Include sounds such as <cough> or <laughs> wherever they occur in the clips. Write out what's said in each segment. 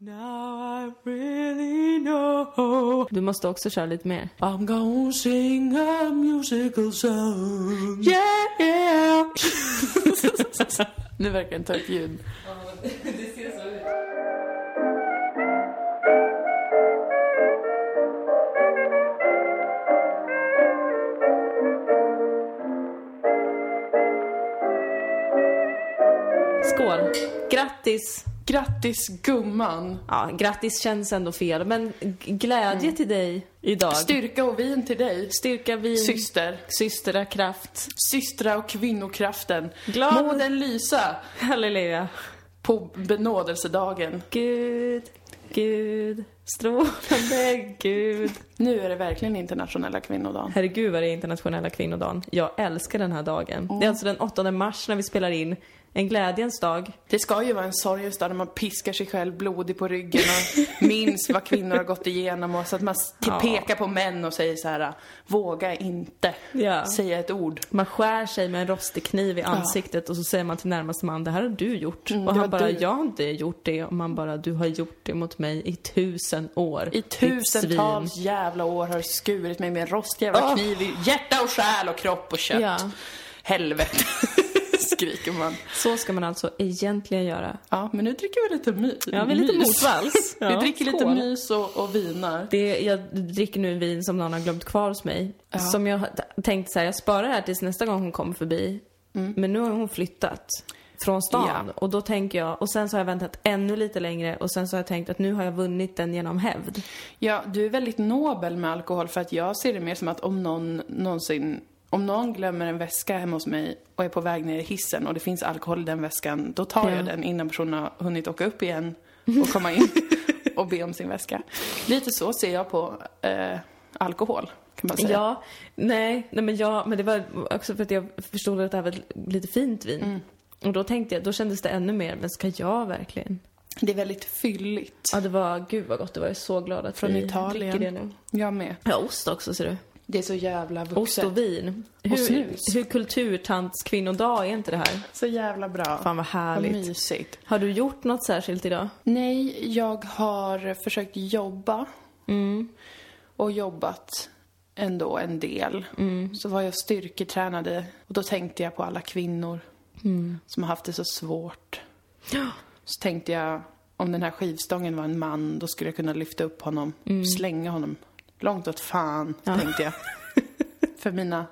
Now I really know Du måste också köra lite mer. I'm gonna sing a musical song Yeah, yeah <laughs> Nu verkar den ta ett ljud. Grattis! Grattis gumman! Ja, grattis känns ändå fel, men glädje till dig idag. Styrka och vin till dig. Styrka, vin, Syster. systrakraft. Systra och kvinnokraften. Glad- Må den lysa Halleluja. på benådelsedagen. Gud, Gud, strålande Gud. Nu är det verkligen internationella kvinnodagen. Herregud vad det är internationella kvinnodagen. Jag älskar den här dagen. Det är alltså den 8 mars när vi spelar in. En glädjens dag. Det ska ju vara en sorgens dag när man piskar sig själv blodig på ryggen och <laughs> minns vad kvinnor har gått igenom och så att man Ja. pekar på män och säger så här: våga inte Ja. säga ett ord. Man skär sig med en rostig kniv i ansiktet och så säger man till närmaste man, det här har du gjort. Mm, och han bara, du. jag har inte gjort det. Och man bara, du har gjort det mot mig i tusen år. I tusentals svin." jävla år har du skurit mig med en rostig jävla Åh. kniv i hjärta och själ och kropp och kött. Ja. Helvete, <laughs> skriker man. Så ska man alltså egentligen göra. Ja, men nu dricker vi lite my- Ja, vi är lite mys. motvalls. <laughs> vi Ja, dricker lite skål. mys och, och vinar. Det, jag dricker nu vin som någon har glömt kvar hos mig. Ja. Som jag har tänkt så här, jag sparar det här tills nästa gång hon kommer förbi. Men nu har hon flyttat från stan. Mm. Ja. Och då tänker jag, och sen så har jag väntat ännu lite längre och sen så har jag tänkt att nu har jag vunnit den genom hävd. Ja, du är väldigt nobel med alkohol för att jag ser det mer som att om någon någonsin om någon glömmer en väska hemma hos mig och är på väg ner i hissen och det finns alkohol i den väskan, då tar Ja. jag den innan personen har hunnit åka upp igen och komma in <laughs> och be om sin väska. Lite så ser jag på eh, alkohol, kan man säga. Ja, nej, nej men jag, men det var också för att jag förstod att det här var lite fint vin. Mm. Och då tänkte jag, då kändes det ännu mer, men ska jag verkligen? Det är väldigt fylligt. Ja, det var, gud vad gott det var. Jag är så glad att Från vi Italien. dricker det nu. Jag med. Ja, ost också ser du. Det är så jävla Ost vuxet. och vin. Hur, snus. hur kulturtants kvinnodag är inte det här? Så jävla bra. Fan vad Vad härligt. mysigt. Har du gjort något särskilt idag? Nej, jag har försökt jobba. Mm. Och jobbat ändå en del. Mm. Så var jag styrketränade och då tänkte jag på alla kvinnor Mm. som har haft det så svårt. Så tänkte jag, om den här skivstången var en man, då skulle jag kunna lyfta upp honom, slänga honom långt åt fan, Mm. Ja. tänkte jag. <laughs> För mina,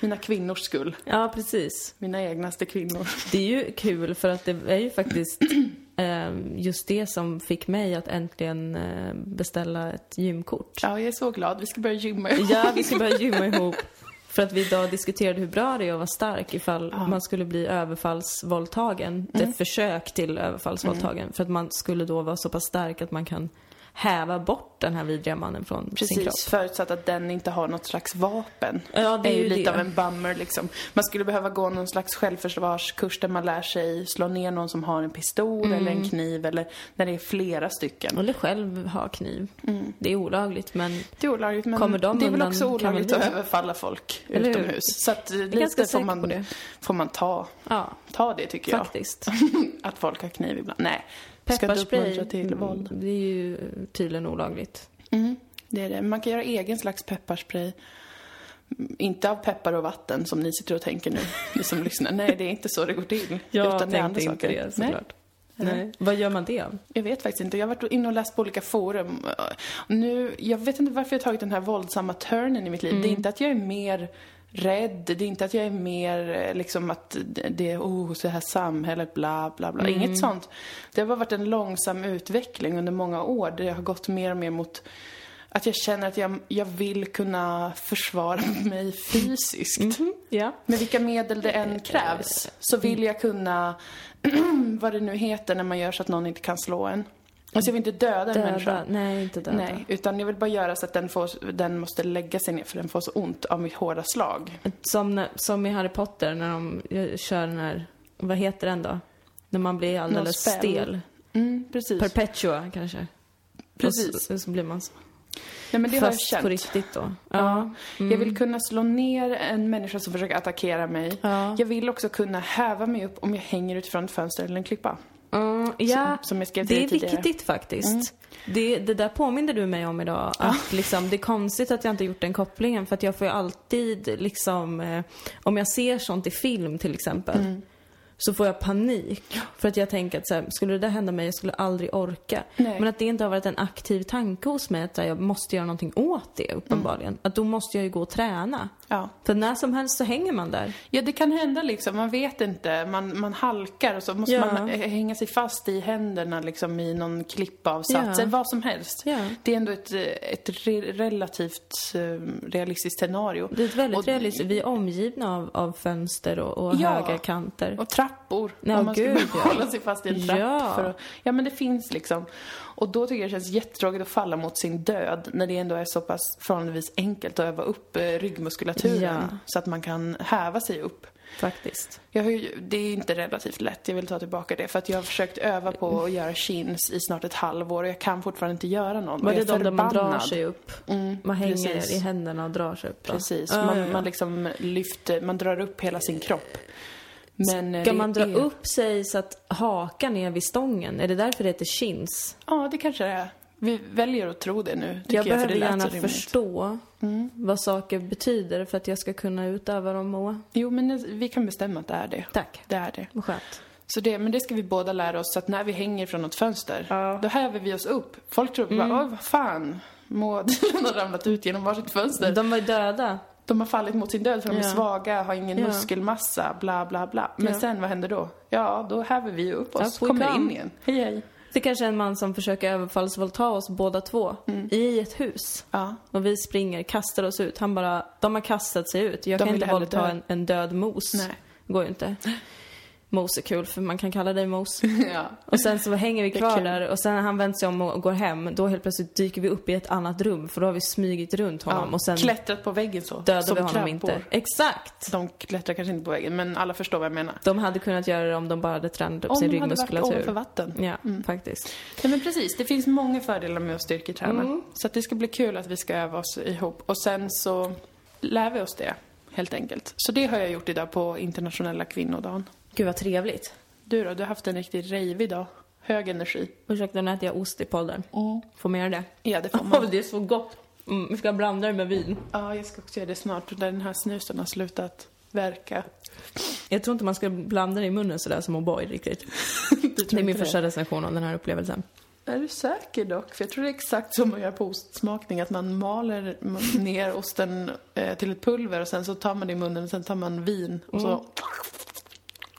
mina kvinnors skull. Ja, precis. Mina egnaste kvinnor. Det är ju kul för att det är ju faktiskt <clears throat> eh, just det som fick mig att äntligen eh, beställa ett gymkort. Ja, jag är så glad. Vi ska börja gymma Ja, vi ska börja <laughs> gymma ihop. För att vi idag diskuterade hur bra det är att vara stark ifall man skulle bli överfallsvåldtagen. Är ett försök till överfallsvåldtagen. För att man skulle då vara så pass stark att man kan häva bort den här vidriga mannen från sin kropp. Precis, förutsatt att den inte har något slags vapen. Ja, det är ju ju lite det. av en bummer liksom. Man skulle behöva gå någon slags självförsvarskurs där man lär sig slå ner någon som har en pistol eller Mm. en kniv eller när det är flera stycken. Eller själv ha kniv. Det är olagligt men Det är olagligt men Kommer de det är väl också olagligt att överfalla folk Eller hur? utomhus. Så att eh, lite får man, det. får man ta, ja, ta det tycker jag. faktiskt. <laughs> att folk har kniv ibland. Nej, ska Pepparspray, uppmuntra till våld. det är ju tydligen olagligt. Mm, det är det. Man kan göra egen slags pepparspray. Mm, Inte av peppar och vatten som ni sitter och tänker nu, ni som lyssnar. Nej, det är inte så det går till. <laughs> Jag Utan det är andra inte saker. det såklart. Nej. Nej. Vad gör man det? Jag vet faktiskt inte. Jag har varit inne och läst på olika forum. Nu, jag vet inte varför jag har tagit den här våldsamma turnen i mitt liv. Mm. Det är inte att jag är mer rädd. Det är inte att jag är mer eh, liksom att det är, oh, så här samhället, bla, bla, bla. Mm. Inget sånt. Det har bara varit en långsam utveckling under många år. Det har gått mer och mer mot att jag känner att jag, jag vill kunna försvara <laughs> mig fysiskt. Ja. Med vilka medel det än krävs så vill jag kunna, <clears throat> vad det nu heter när man gör så att någon inte kan slå en. Alltså jag vill inte döda en människa. Döda? Nej, inte döda. Nej, utan jag vill bara göra så att den, får, den måste lägga sig ner för den får så ont av mitt hårda slag. Som, när- som i Harry Potter när de eh, kör den här, vad heter den då? När man blir alldeles stel. Mm, precis. Perpetua kanske. Precis. Och så, så blir man så. Nej, men det har jag Fast känt. på riktigt då. Ja. Jag vill kunna slå ner en människa som försöker attackera mig. Ja. Jag vill också kunna häva mig upp om jag hänger utifrån ett fönster eller en klippa. Mm, ja, som till det är dig tidigare. viktigt faktiskt. Det, det där påminner du mig om idag. Att liksom, det är konstigt att jag inte gjort den kopplingen. För att jag får ju alltid liksom, eh, om jag ser sånt i film till exempel. Mm. Så får jag panik. För att jag tänker att så här, skulle det där hända mig, jag skulle aldrig orka. Nej. Men att det inte har varit en aktiv tanke hos mig att jag måste göra någonting åt det uppenbarligen. Att då måste jag ju gå och träna. Ja. För när som helst så hänger man där. Ja, det kan hända liksom. Man vet inte. Man, man halkar och så måste Ja. man hänga sig fast i händerna liksom i någon klippavsats. Ja. Vad som helst. Ja. Det är ändå ett, ett re- relativt eh, realistiskt scenario. Det är ett väldigt Och- realistiskt. Vi är omgivna av, av fönster och, och Ja. höga kanter. Och trappor. Ja, om man ska gud, ja. hålla sig fast i en trapp. För att, ja, men det finns liksom. Och då tycker jag det känns jättetråkigt att falla mot sin död när det ändå är så pass förhållandevis enkelt att öva upp eh, ryggmuskulaturen Ja. så att man kan häva sig upp. Faktiskt. Ju, det är inte relativt lätt, jag vill ta tillbaka det. För att jag har försökt öva på att göra chins i snart ett halvår och jag kan fortfarande inte göra någon. Var det de där man drar sig upp? Mm, Man hänger precis. i händerna och drar sig upp? då? Precis, Ja, man, ja, ja. man liksom lyfter, man drar upp hela sin kropp. Men eh, Ska man dra är... upp sig så att hakan är vid stången? Är det därför det heter chins? Ja, det kanske det är. Vi väljer att tro det nu, Jag jag, för behöver det lät gärna förstå Mm. vad saker betyder för att jag ska kunna utöva dem, Moa. Jo, men vi kan bestämma att det är det. Tack. Det är det. Vad skönt. Så det, men det ska vi båda lära oss, så att när vi hänger från något fönster, Ja. Mm. då häver vi oss upp. Folk tror bara, oj vad fan, Maud <laughs> har ramlat ut genom varsitt fönster. De var döda. De har fallit mot sin död för de är Ja. svaga, har ingen Ja. muskelmassa, bla bla bla. Men Ja. sen, vad händer då? Ja, då häver vi ju upp oss, kommer come. in igen. Hej hej. Det kanske är en man som försöker överfallsvåldta oss båda två Mm. i ett hus. Ja. Och vi springer, kastar oss ut. Han bara, de har kastat sig ut. Jag De kan inte våldta en, en död mos. Nej. Går ju inte. Mos är kul för man kan kalla dig mos. <laughs> ja. Och sen så hänger vi kvar där och sen när han vänder sig om och går hem, då helt plötsligt dyker vi upp i ett annat rum för då har vi smygit runt honom ja. och sen Klättrat på väggen så. dödar som vi honom krabbor. inte. Exakt! De klättrar kanske inte på väggen, men alla förstår vad jag menar. De hade kunnat göra det om de bara hade tränat upp Om sin de hade varit ryggmuskulatur. vatten. Ja, Mm. faktiskt. Ja, men precis. Det finns många fördelar med att styrketräna. Mm. Så att det ska bli kul att vi ska öva oss ihop. Och sen så lär vi oss det, helt enkelt. Så det har jag gjort idag på internationella kvinnodagen. Gud vad trevligt. Du då? Du har haft en riktigt rejvig dag. Hög energi. Ursäkta, nu äter jag ost i podden. Får man göra det? Ja, det får man. <laughs> det är så gott! Mm, vi ska blanda det med vin. Ja, jag ska också göra det snart. När den här snusen har slutat verka. Jag tror inte man ska blanda det i munnen sådär som O'boy riktigt. <laughs> Det är min första recension av den här upplevelsen. Är du säker dock? För jag tror det är exakt som man gör på ostsmakning. Att man maler ner osten eh, till ett pulver och sen så tar man det i munnen och sen tar man vin och så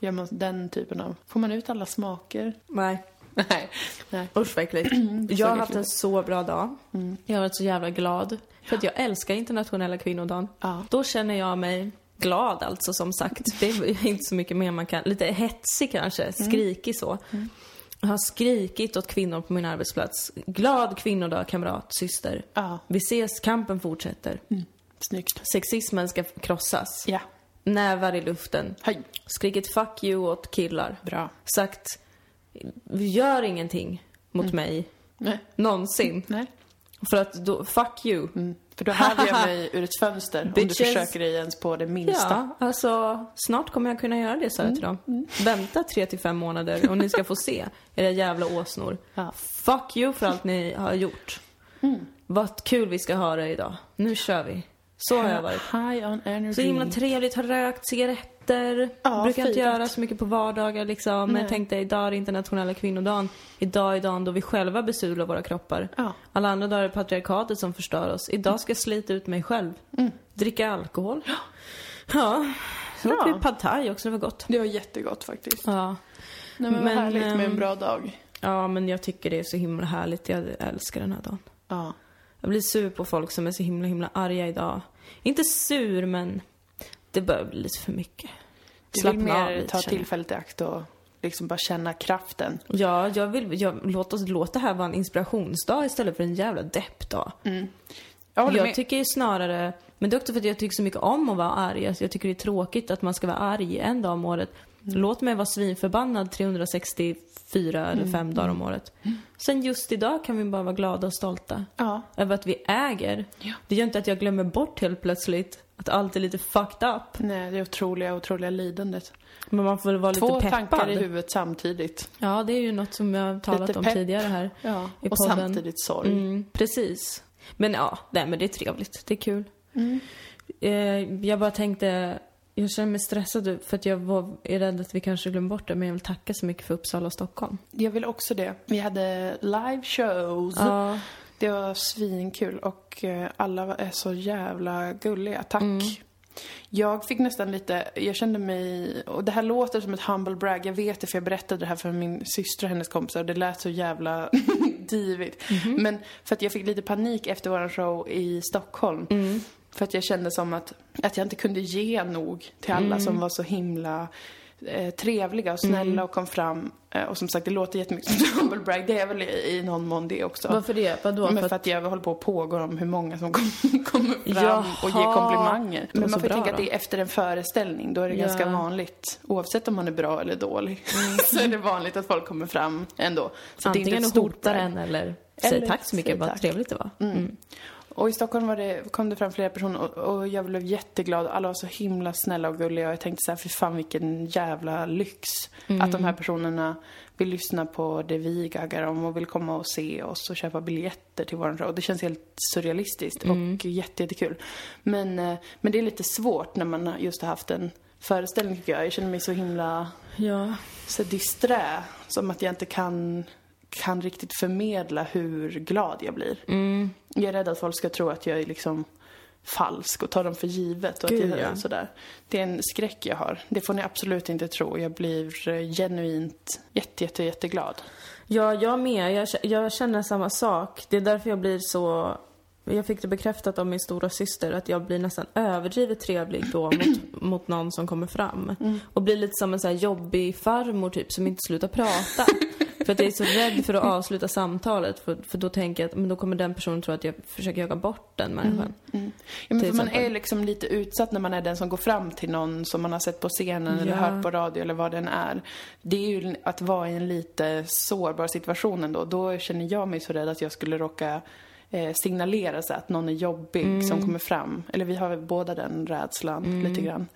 gör man den typen av... Får man ut alla smaker? Nej. Nej. Nej. Usch vad äckligt. <clears throat> Jag har haft en så bra dag. Jag har varit så jävla glad. För att jag älskar internationella kvinnodagen. Ja. Då känner jag mig glad alltså som sagt. Det är <laughs> inte så mycket mer man kan. Lite hetsig kanske, skrikig så. Jag har skrikit åt kvinnor på min arbetsplats. Glad kvinnodag kamrat, syster. Ja. Vi ses, kampen fortsätter. Snyggt. Sexismen ska krossas. Ja. Nävar i luften. Hej. Skrikit fuck you åt killar. Bra. Sagt, gör ingenting mot mig. Nej. Någonsin. Nej. För att då, fuck you. Mm. För då häver jag mig ur ett fönster om du försöker dig ens på det minsta. Ja, alltså snart kommer jag kunna göra det, sa jag till dem. Vänta tre till fem månader och ni ska få se, era jävla åsnor. Ja. Fuck you för allt ni har gjort. Vad kul vi ska ha det idag. Nu kör vi. Så har jag varit. High on energy. Så himla trevligt, har rökt cigaretter. Ja, Brukar inte göra så mycket på vardagar liksom. Men jag tänkte idag är det internationella kvinnodagen. Idag är dagen då vi själva besudlar våra kroppar. Ja. Alla andra dagar är det patriarkatet som förstör oss. Idag ska jag slita ut mig själv. Mm. Dricka alkohol. Ja. Så Bra. åt vi pad thai också, det var gott. Det var jättegott faktiskt. Ja. Nej, men, Men, vad härligt med en ehm, bra dag. ja, men jag tycker det är så himla härligt. Jag älskar den här dagen. Ja. Jag blir sur på folk som är så himla, himla arga idag. Inte sur, men det börjar bli lite för mycket. Du vill Slappna av mer lite, ta jag. tillfället i akt och liksom bara känna kraften. Ja, jag vill, jag, låt oss låta det här vara en inspirationsdag istället för en jävla deppdag. Jag håller Jag med. tycker ju snarare, men det är också för att jag tycker så mycket om att vara arg. Alltså jag tycker det är tråkigt att man ska vara arg en dag om året. Mm. Låt mig vara svinförbannad 364 eller fem dagar om året. Sen just idag kan vi bara vara glada och stolta. Ja. Över att vi äger. Ja. Det gör inte att jag glömmer bort helt plötsligt Att allt är lite fucked up. Nej, det otroliga, otroliga lidandet. Men man får vara Två lite peppad. tankar i huvudet samtidigt. Ja, det är ju något som jag har talat Lite om pepp. tidigare här. Ja, I och podden. samtidigt sorg. Mm, precis. Men ja, nej men det är trevligt. Det är kul. Mm. Eh, jag bara tänkte, jag känner mig stressad för att jag var, är rädd att vi kanske glömmer bort det, men jag vill tacka så mycket för Uppsala och Stockholm. Jag vill också det. Vi hade live shows. Ja, Det var svinkul och eh, alla är så jävla gulliga. Tack. Jag fick nästan lite, jag kände mig, och det här låter som ett humble brag, jag vet det för jag berättade det här för min syster och hennes kompisar och det lät så jävla <laughs> divigt. Men för att jag fick lite panik efter våran show i Stockholm. För att jag kände som att, att jag inte kunde ge nog till alla som var så himla eh, trevliga och snälla och kom fram. Eh, och som sagt, det låter jättemycket som <laughs> humble brag, det är väl i, i någon mån det också. varför det? Vadå? Men För för att, att jag håller på att pågå om hur många som kom- <laughs> kommer fram Jaha. och ger komplimanger. Men man får bra tänka att då. det är efter en föreställning. Då är det Ja. ganska vanligt, oavsett om man är bra eller dålig, <laughs> så är det vanligt att folk kommer fram ändå. Så det är inte antingen ett och stort hotar en eller säger tack så mycket, vad trevligt det var. Mm. Och i Stockholm var det, kom det fram flera personer och, och jag blev jätteglad. Alla var så himla snälla och gulliga och jag tänkte så här, fy fan vilken jävla lyx. Att de här personerna vill lyssna på det vi gaggar om och vill komma och se oss och köpa biljetter till våran show. Det känns helt surrealistiskt och jätte, jättekul. Men, eh, men det är lite svårt när man just har haft en föreställning tycker jag. Jag känner mig så himla Ja. så disträ. Som att jag inte kan, kan riktigt förmedla hur glad jag blir. Mm. Jag är rädd att folk ska tro att jag är liksom falsk och tar dem för givet. Och Gud, att jag, ja. sådär. Det är en skräck jag har. Det får ni absolut inte tro. Jag blir eh, genuint jätte, jätte, jätteglad. Ja, jag med. Jag, jag känner samma sak. Det är därför jag blir så... Jag fick det bekräftat av min stora syster att jag blir nästan överdrivet trevlig då mot, mot någon som kommer fram. Och blir lite som en så här jobbig farmor typ som inte slutar prata. <laughs> för att jag är så rädd för att avsluta samtalet för, för då tänker jag att men då kommer den personen tro att jag försöker jaga bort den människan. Ja, men för man är liksom lite utsatt när man är den som går fram till någon som man har sett på scenen eller Ja. hört på radio eller vad den är. Det är ju att vara i en lite sårbar situation ändå. Då känner jag mig så rädd att jag skulle råka eh, signalera så att någon är jobbig Mm. som kommer fram. Eller vi har båda den rädslan lite grann.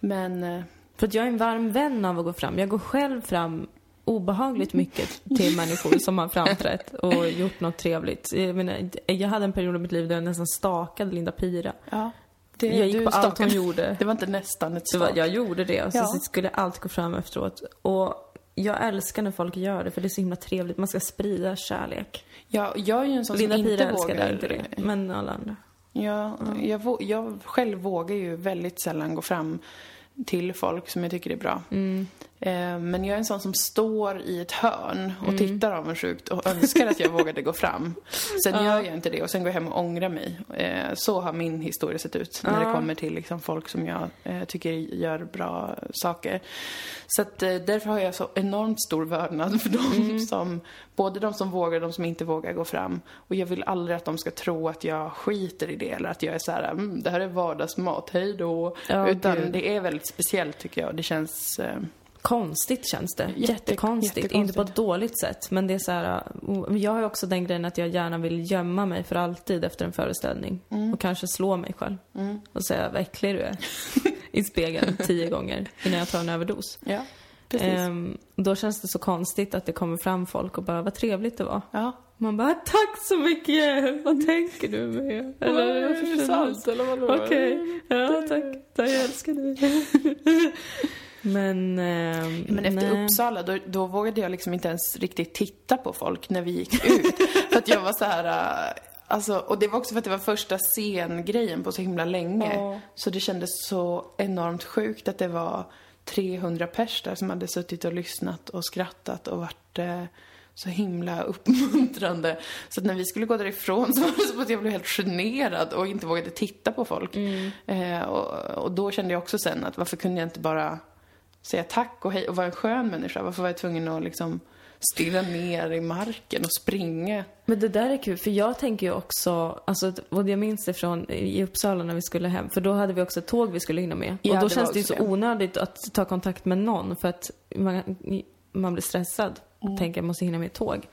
Men eh, För att jag är en varm vän av att gå fram. Jag går själv fram obehagligt mycket till <laughs> människor som har framträtt och gjort något trevligt. Jag, menar, jag hade en period i mitt liv där jag nästan stakade Linda Pira. ja. Det, Jag gick på allt hon stakade. gjorde. Det var inte nästan ett var, stak. jag gjorde det och så Ja. skulle jag alltid gå fram efteråt. Och jag älskar när folk gör det för det är så himla trevligt. Man ska sprida kärlek. Ja, jag är ju en sån Linda som inte vågar. inte det, men alla andra. Ja, jag, vå- jag själv vågar ju väldigt sällan gå fram till folk som jag tycker är bra. Mm. Eh, Men jag är en sån som står i ett hörn och Mm. tittar avundsjukt och önskar att jag <laughs> vågade gå fram. Sen gör jag inte det och sen går jag hem och ångrar mig. Eh, Så har min historia sett ut när det Ja. kommer till liksom folk som jag eh, tycker gör bra saker. Så att därför har jag så enormt stor vördnad för dem Mm. som, både de som vågar och de som inte vågar gå fram. Och jag vill aldrig att de ska tro att jag skiter i det eller att jag är så här, mm, det här är vardagsmat, hej då. Ja, Utan gud. det är väldigt speciellt tycker jag. Det känns Konstigt känns det. Jätte- Jättekonstigt. jättekonstigt. Inte på ett dåligt sätt. Men det är så här, uh, jag har också den grejen att jag gärna vill gömma mig för alltid efter en föreställning. Mm. Och kanske slå mig själv. Och säga vad äcklig du är. <laughs> I spegeln tio gånger innan jag tar en överdos. Ja, precis. Ehm, då känns det så konstigt att det kommer fram folk och bara, vad trevligt det var. ja. Man bara, tack så mycket! Vad tänker du med? Eller, varför känner du- eller vadå? Okej, ja tack. tack. Jag älskar dig. <laughs> Men, ehm, Men efter nej. Uppsala, då, då vågade jag liksom inte ens riktigt titta på folk när vi gick ut. <laughs> för att jag var så här... äh, Alltså, och det var också för att det var första scengrejen på så himla länge. Ja. Så det kändes så enormt sjukt att det var 300 pers där som hade suttit och lyssnat och skrattat och varit eh, så himla uppmuntrande. Så att när vi skulle gå därifrån så <laughs> var det som att jag blev helt generad och inte vågade titta på folk. Eh, och, och då kände jag också sen att varför kunde jag inte bara säga tack och hej och vara en skön människa? Varför var jag tvungen att liksom stirra ner i marken och springa? Men det där är kul, för jag tänker ju också, alltså, och jag minns det från i Uppsala när vi skulle hem, för då hade vi också ett tåg vi skulle hinna med. Ja, och då det känns det ju så onödigt att ta kontakt med någon för att man, man blir stressad. Mm. Tänker jag måste hinna med ett tåg.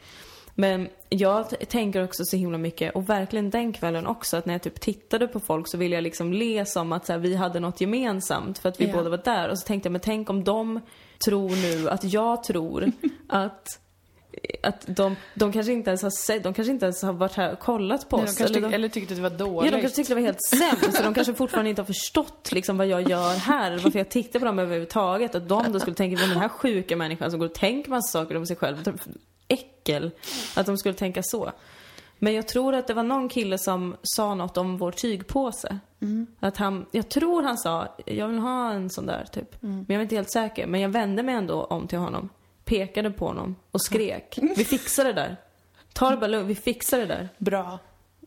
Men jag tänker också så himla mycket, och verkligen den kvällen också, att när jag typ tittade på folk så ville jag liksom le som att så här, vi hade något gemensamt för att vi Ja. båda var där. Och så tänkte jag, men tänk om de tror nu att jag tror <laughs> att att de, de kanske inte ens har sett, de kanske inte ens har varit här och kollat på Nej, oss. eller de- eller tyckte att det var Ja, dåligt. de kanske tyckte det var helt sämst. Så de kanske fortfarande inte har förstått liksom vad jag gör här. Varför jag tittar på dem överhuvudtaget. Att de då skulle tänka, den här sjuka människan som går och tänker massa saker om sig själv. Äckel. Att de skulle tänka så. Men jag tror att det var någon kille som sa något om vår tygpåse. Att han, jag tror han sa, jag vill ha en sån där typ. Men jag var inte helt säker. Men jag vände mig ändå om till honom. Pekade på honom och skrek. <laughs> Vi fixar det där. Ta det bara lugnt, vi fixar det där. Bra.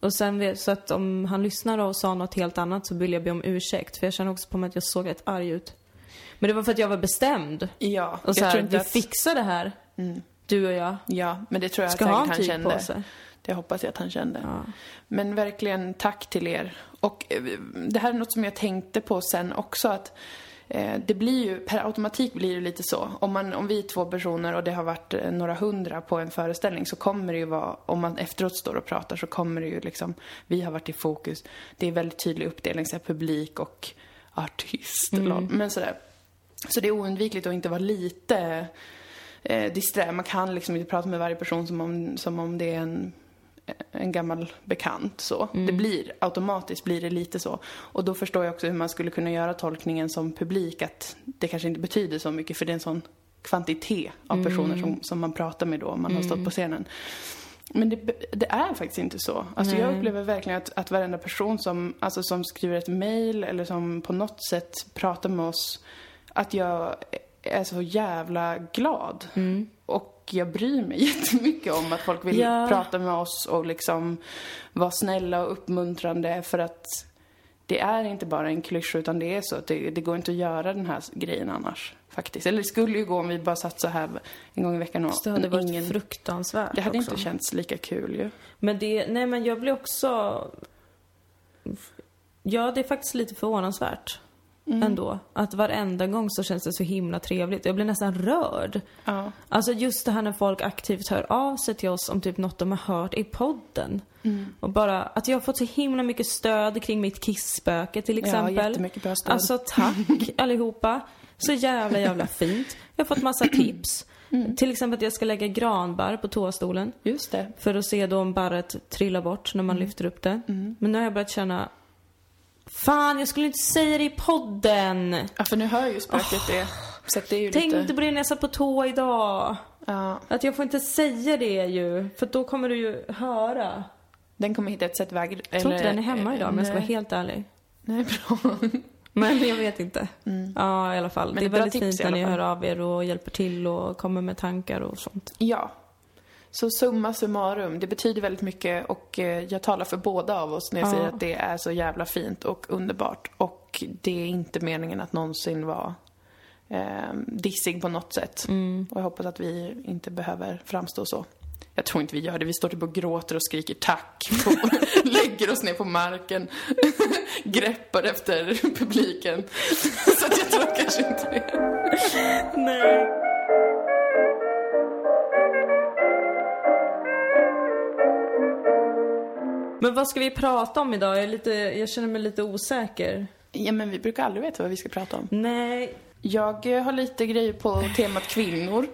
Och sen så att om han lyssnar och sa något helt annat så vill jag be om ursäkt. För jag känner också på mig att jag såg rätt arg ut. Men det var för att jag var bestämd. Ja, Och så jag här, tror inte vi att... fixar det här. Du och jag. Ja, men det tror jag Ska säkert ha en han kände. tygpåse. Det hoppas jag att han kände. Ja. Men verkligen tack till er. Och eh, det här är något som jag tänkte på sen också att eh, det blir ju, per automatik blir det lite så. Om, man, om vi är två personer och det har varit eh, några hundra på en föreställning så kommer det ju vara, om man efteråt står och pratar så kommer det ju liksom, vi har varit i fokus. Det är väldigt tydlig uppdelning, så här, publik och artist. lol. Men sådär. Så det är oundvikligt att inte vara lite eh, disträ. Man kan liksom inte prata med varje person som om, som om det är en, en gammal bekant. Så. Det blir, automatiskt blir det lite så. Och då förstår jag också hur man skulle kunna göra tolkningen som publik att det kanske inte betyder så mycket för det är en sån kvantitet av personer som, som man pratar med då om man har stått på scenen. Men det, det är faktiskt inte så. Alltså jag upplever verkligen att, att varenda person som, alltså som skriver ett mail eller som på något sätt pratar med oss, att jag är så jävla glad. Och jag bryr mig <laughs> jättemycket om att folk vill Ja. prata med oss och liksom vara snälla och uppmuntrande för att det är inte bara en klyscha utan det är så att det, det går inte att göra den här grejen annars. Faktiskt. Eller det skulle ju gå om vi bara satt så här en gång i veckan och det hade varit ingen... fruktansvärt Det hade också. inte känts lika kul ju. Men det, nej men jag blir också... Ja, det är faktiskt lite förvånansvärt. Mm. Ändå. Att varenda gång så känns det så himla trevligt. Jag blir nästan rörd. Ja. Alltså just det här när folk aktivt hör av sig till oss om typ något de har hört i podden. Mm. Och bara att jag har fått så himla mycket stöd kring mitt kisspöke till Ja, exempel. jättemycket bra stöd. Alltså tack <laughs> allihopa. Så jävla jävla fint. Jag har fått massa <clears throat> tips. Mm. Till exempel att jag ska lägga granbarr på toastolen. Just det. För att se då om barret trillar bort när man Mm. lyfter upp det. Men nu har jag börjat känna Fan, jag skulle inte säga det i podden! Ja, för nu hör ju spöket det. Så att det är ju Tänkte lite... på det när jag satt på toa idag. Ja, Att jag får inte säga det ju, för då kommer du ju höra. den kommer hitta ett sätt väg... Jag tror inte den är hemma idag om jag ska vara helt ärlig. Nej, bra. <laughs> Men jag vet inte. Ja, i alla fall. Men det är väldigt tips fint när ni hör av er och hjälper till och kommer med tankar och sånt. Ja. Så summa summarum, det betyder väldigt mycket och eh, jag talar för båda av oss när jag Ja. säger att det är så jävla fint och underbart. Och det är inte meningen att någonsin vara eh, dissig på något sätt. Och jag hoppas att vi inte behöver framstå så. Jag tror inte vi gör det. Vi står typ och gråter och skriker tack. Och <laughs> lägger oss ner på marken. <laughs> Greppar efter publiken. <laughs> Så att jag tror kanske inte det. Nej. Men vad ska vi prata om idag? Jag, är lite, jag känner mig lite osäker. Ja, men vi brukar aldrig veta vad vi ska prata om. Nej. Jag eh, har lite grejer på temat kvinnor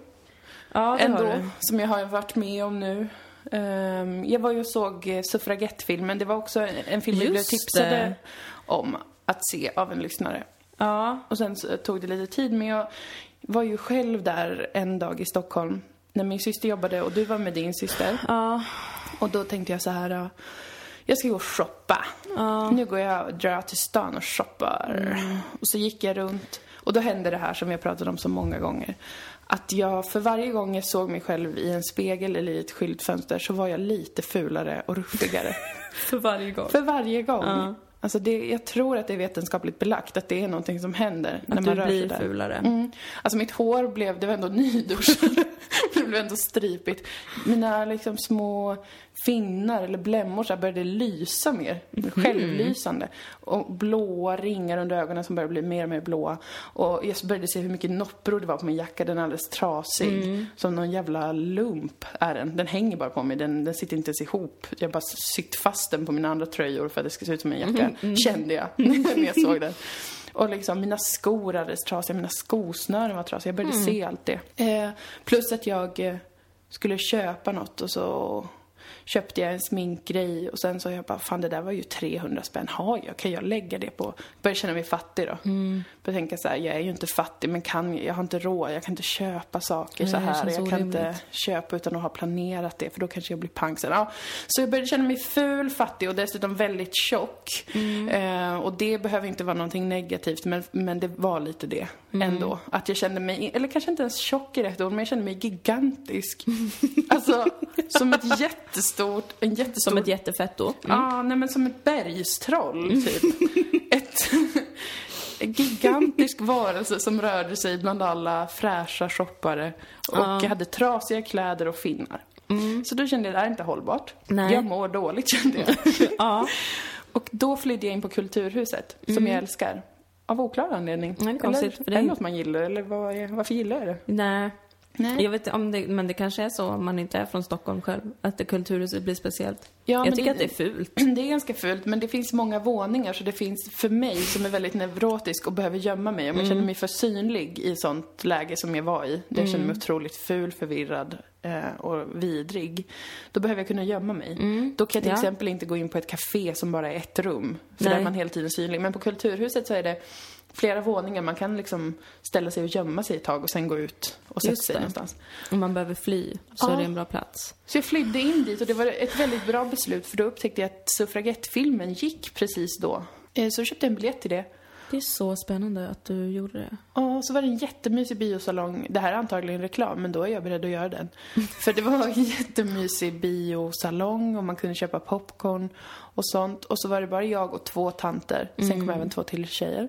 Ja, det har ändå, du. som jag har varit med om nu. Ehm, jag var ju och såg eh, suffragettfilmen. Det var också en film vi blev Just tipsade det. om att se av en lyssnare. Ja. Och sen så tog det lite tid, men jag var ju själv där en dag i Stockholm när min syster jobbade och du var med din syster. Ja. Och då tänkte jag så här, jag ska gå och shoppa. Nu går jag och drar till stan och shoppar. Och så gick jag runt och då hände det här som jag pratat om så många gånger. Att jag för varje gång jag såg mig själv i en spegel eller i ett skyltfönster så var jag lite fulare och ruffigare. <laughs> För varje gång. för varje gång. Ja. Alltså det, jag tror att det är vetenskapligt belagt att det är någonting som händer när Att man du rör sig blir där. fulare. Mm. Alltså mitt hår blev, det var ändå nyduschat. <laughs> det blev ändå stripigt. Mina liksom små finnar eller blämmor så här började lysa mer. Självlysande. Och blåa ringar under ögonen som började bli mer och mer blåa. Och jag började se hur mycket noppror det var på min jacka. Den är alldeles trasig. Som någon jävla lump är den. Den hänger bara på mig. Den, den sitter inte ens ihop. Jag har bara sytt fast den på mina andra tröjor för att det ska se ut som en jacka. Kände jag <laughs> när jag såg den. Och liksom mina skor alldeles trasiga, mina skosnören var trasiga. Jag började se allt det. Eh, plus att jag eh, skulle köpa något och så köpte jag en sminkgrej och sen så jag bara, fan det där var ju 300 spänn. Har jag? Kan jag lägga det på? Började känna mig fattig då. Mm. Började tänka så här, jag är ju inte fattig men kan, jag har inte råd, jag kan inte köpa saker Nej, så här. Jag kan inte köpa utan att ha planerat det för då kanske jag blir pank sen. Ja. Så jag började känna mig ful, fattig och dessutom väldigt tjock. Eh, och det behöver inte vara någonting negativt men, men det var lite det ändå. Att jag kände mig, eller kanske inte ens tjock är rätt ord, men jag kände mig gigantisk. alltså som ett <laughs> jättestort, en jättestor Som ett jättefetto. Ja, nej men som ett bergstroll, typ. <laughs> ett, <laughs> en gigantisk varelse som rörde sig bland alla fräscha shoppare och hade trasiga kläder och finnar. Så då kände jag, det här är inte hållbart. Nej. Jag mår dåligt, kände jag. <laughs> Ja. och då flydde jag in på Kulturhuset, som jag älskar. Av oklar anledning. Nej, det är konstigt, eller för är det det- något man gillar, eller vad är, varför gillar jag det? Nej. Nej. Jag vet om det, men det kanske är så om man inte är från Stockholm själv. Att det kulturhuset blir speciellt. Ja, jag tycker det- att det är fult. <clears throat> Det är ganska fult, men det finns många våningar så det finns för mig som är väldigt neurotisk och behöver gömma mig. Om jag känner mig för synlig i sånt läge som jag var i, där jag känner mig otroligt ful, förvirrad eh, och vidrig. Då behöver jag kunna gömma mig. Då kan jag till Ja. exempel inte gå in på ett café som bara är ett rum, för där Nej. är man hela tiden synlig. Men på Kulturhuset så är det flera våningar, man kan liksom ställa sig och gömma sig ett tag och sen gå ut och sätta sig någonstans. Om man behöver fly så Ja. är det en bra plats. Så jag flydde in dit och det var ett väldigt bra beslut för då upptäckte jag att suffragettfilmen gick precis då. Eh, Så jag köpte en biljett till det. Det är så spännande att du gjorde det. Och så var det en jättemysig biosalong. Det här är antagligen reklam, men då är jag beredd att göra den. <laughs> För det var en jättemysig biosalong och man kunde köpa popcorn och sånt. Och så var det bara jag och två tanter. Sen kom även två till tjejer.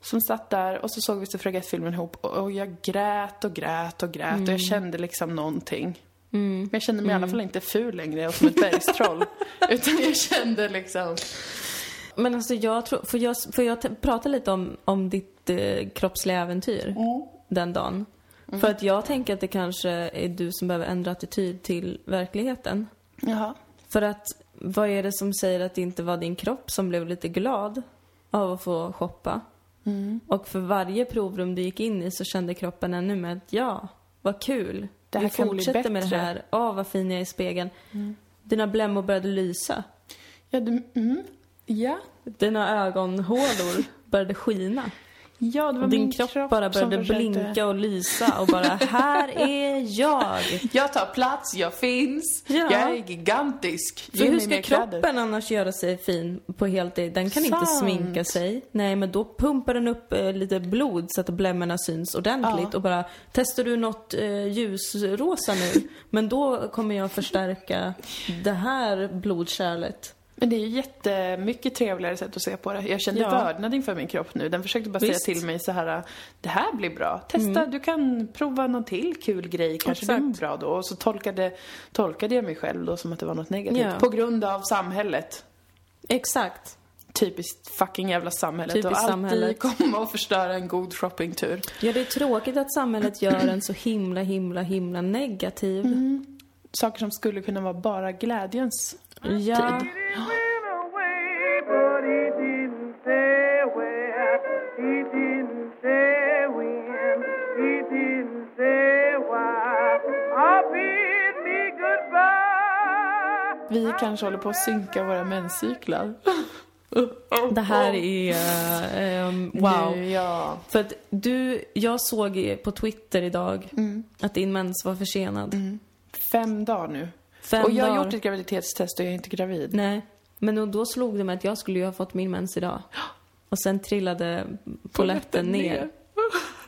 Som satt där och så såg vi suffragettfilmen ihop och jag grät och grät och grät och jag kände liksom någonting. Men jag kände mig i alla fall inte ful längre och som ett bergstroll. <laughs> utan jag kände liksom... Men alltså jag tror, får jag, får jag prata lite om, om ditt eh, kroppsliga äventyr den dagen? För att jag tänker att det kanske är du som behöver ändra attityd till verkligheten. Jaha. För att vad är det som säger att det inte var din kropp som blev lite glad av att få shoppa? Och för varje provrum du gick in i så kände kroppen ännu mer att ja, vad kul. Det här Vi kan bli fortsätter med det bättre. här. Åh, vad fin jag är i spegeln. Dina blämmor började lysa. Ja, du, mm, ja. Dina ögonhålor började skina. Ja, det var Och din min kropp, kropp bara började blinka och lysa och bara, här är jag. <laughs> Jag tar plats, jag finns, Ja. jag är gigantisk. För Ge hur ska mer kläder. kroppen annars göra sig fin på heltid? Den kan inte Sant. sminka sig. Nej, men då pumpar den upp eh, lite blod så att blämmorna syns ordentligt Ja. och bara, testar du något eh, ljusrosa nu? Men då kommer jag förstärka det här blodkärlet. Men det är ju jättemycket trevligare sätt att se på det. Jag kände Ja. vördnad inför min kropp nu. Den försökte bara Visst. säga till mig så här, det här blir bra. Testa, du kan prova någon till kul grej. Kanske Exakt. blir bra då. Och så tolkade, tolkade jag mig själv då som att det var något negativt. Ja. På grund av samhället. Exakt. Typiskt fucking jävla samhället. Typiskt och alltid samhället. komma och förstöra en god shoppingtur. Ja, det är tråkigt att samhället gör en så himla, himla, himla negativ. Saker som skulle kunna vara bara glädjens Ja. tid. Vi kanske håller på att synka våra menscyklar. <laughs> Det här är... ehm, wow. Nu, ja. För att du, jag såg på Twitter idag Mm. att din mens var försenad. Fem dagar nu. Fem och jag har dagar. gjort ett graviditetstest och jag är inte gravid. Nej. Men då, slog det mig att jag skulle ju ha fått min mens idag. <gasps> Och sen trillade polletten ner. <laughs>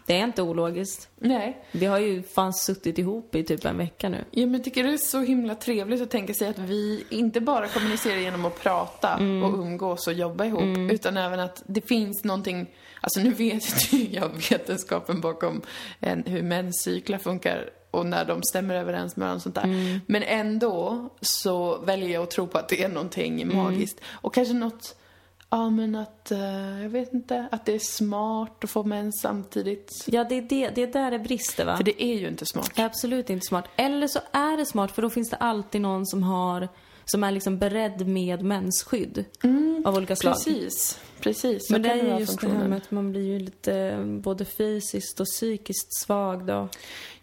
Det är inte ologiskt. Nej. Vi har ju fan suttit ihop i typ en vecka nu. Ja, men jag tycker det är så himla trevligt att tänka sig att vi inte bara kommunicerar genom att prata och umgås och jobba ihop, utan även att det finns någonting, alltså nu vet ju jag vetenskapen bakom en, hur menscyklar funkar och när de stämmer överens med varandra och sånt där. Mm. Men ändå så väljer jag att tro på att det är någonting Mm. magiskt. Och kanske något, ja men att, eh, jag vet inte, att det är smart att få mens samtidigt. Ja, det är, det, det är där det brister va? För det är ju inte smart. Det är absolut inte smart. Eller så är det smart för då finns det alltid någon som har som är liksom beredd med mensskydd av olika slag. Precis, precis. Men det är ju just det här med att man blir ju lite eh, både fysiskt och psykiskt svag då.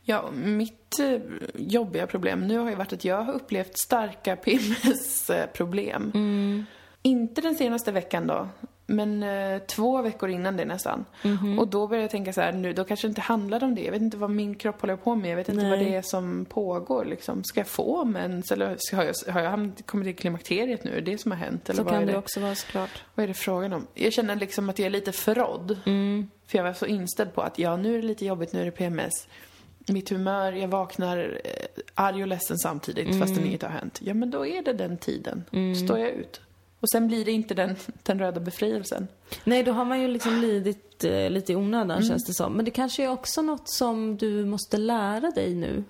Ja, mitt eh, jobbiga problem nu har ju varit att jag har upplevt starka PMS-problem. Mm. Inte den senaste veckan då, men eh, två veckor innan det nästan. Mhm. Och då började jag tänka så här, nu, då kanske det inte handlade om det. Jag vet inte vad min kropp håller på med. Jag vet inte Nej. vad det är som pågår liksom. Ska jag få mens? Eller ska- har jag, har jag hamnat- kommit till klimakteriet nu? Är det det som har hänt? Eller Så vad kan är det det? också vara såklart. Vad är det frågan om? Jag känner liksom att jag är lite förrådd. Mm. För jag var så inställd på att ja, nu är det lite jobbigt, nu är det PMS. Mitt humör, jag vaknar eh, arg och ledsen samtidigt Mm. fastän inget har hänt. Ja, men då är det den tiden. Står jag ut. Och sen blir det inte den, <laughs> den röda befrielsen. Nej, då har man ju liksom lidit eh, lite i onödan känns det som. Men det kanske är också något som du måste lära dig nu.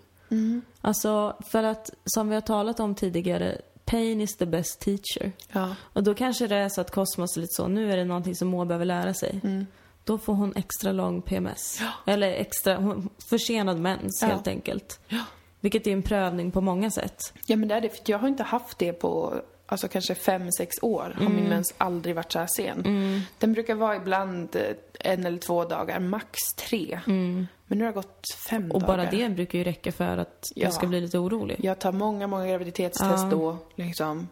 Alltså, för att som vi har talat om tidigare, pain is the best teacher. Ja. Och då kanske det är så att Cosmos är lite så, nu är det någonting som Moa behöver lära sig. Då får hon extra lång PMS. Eller extra, försenad mens Ja. helt enkelt. Ja. Vilket är en prövning på många sätt. ja, men det är det. För jag har inte haft det på alltså kanske fem, sex år. Har Mm. min mens aldrig varit så här sen. Den brukar vara ibland eh, en eller två dagar, max tre. Men nu har det gått fem Mm. Och dagar. bara det brukar ju räcka för att Ja. jag ska bli lite orolig. Jag tar många, många graviditetstest Ja. då. Liksom.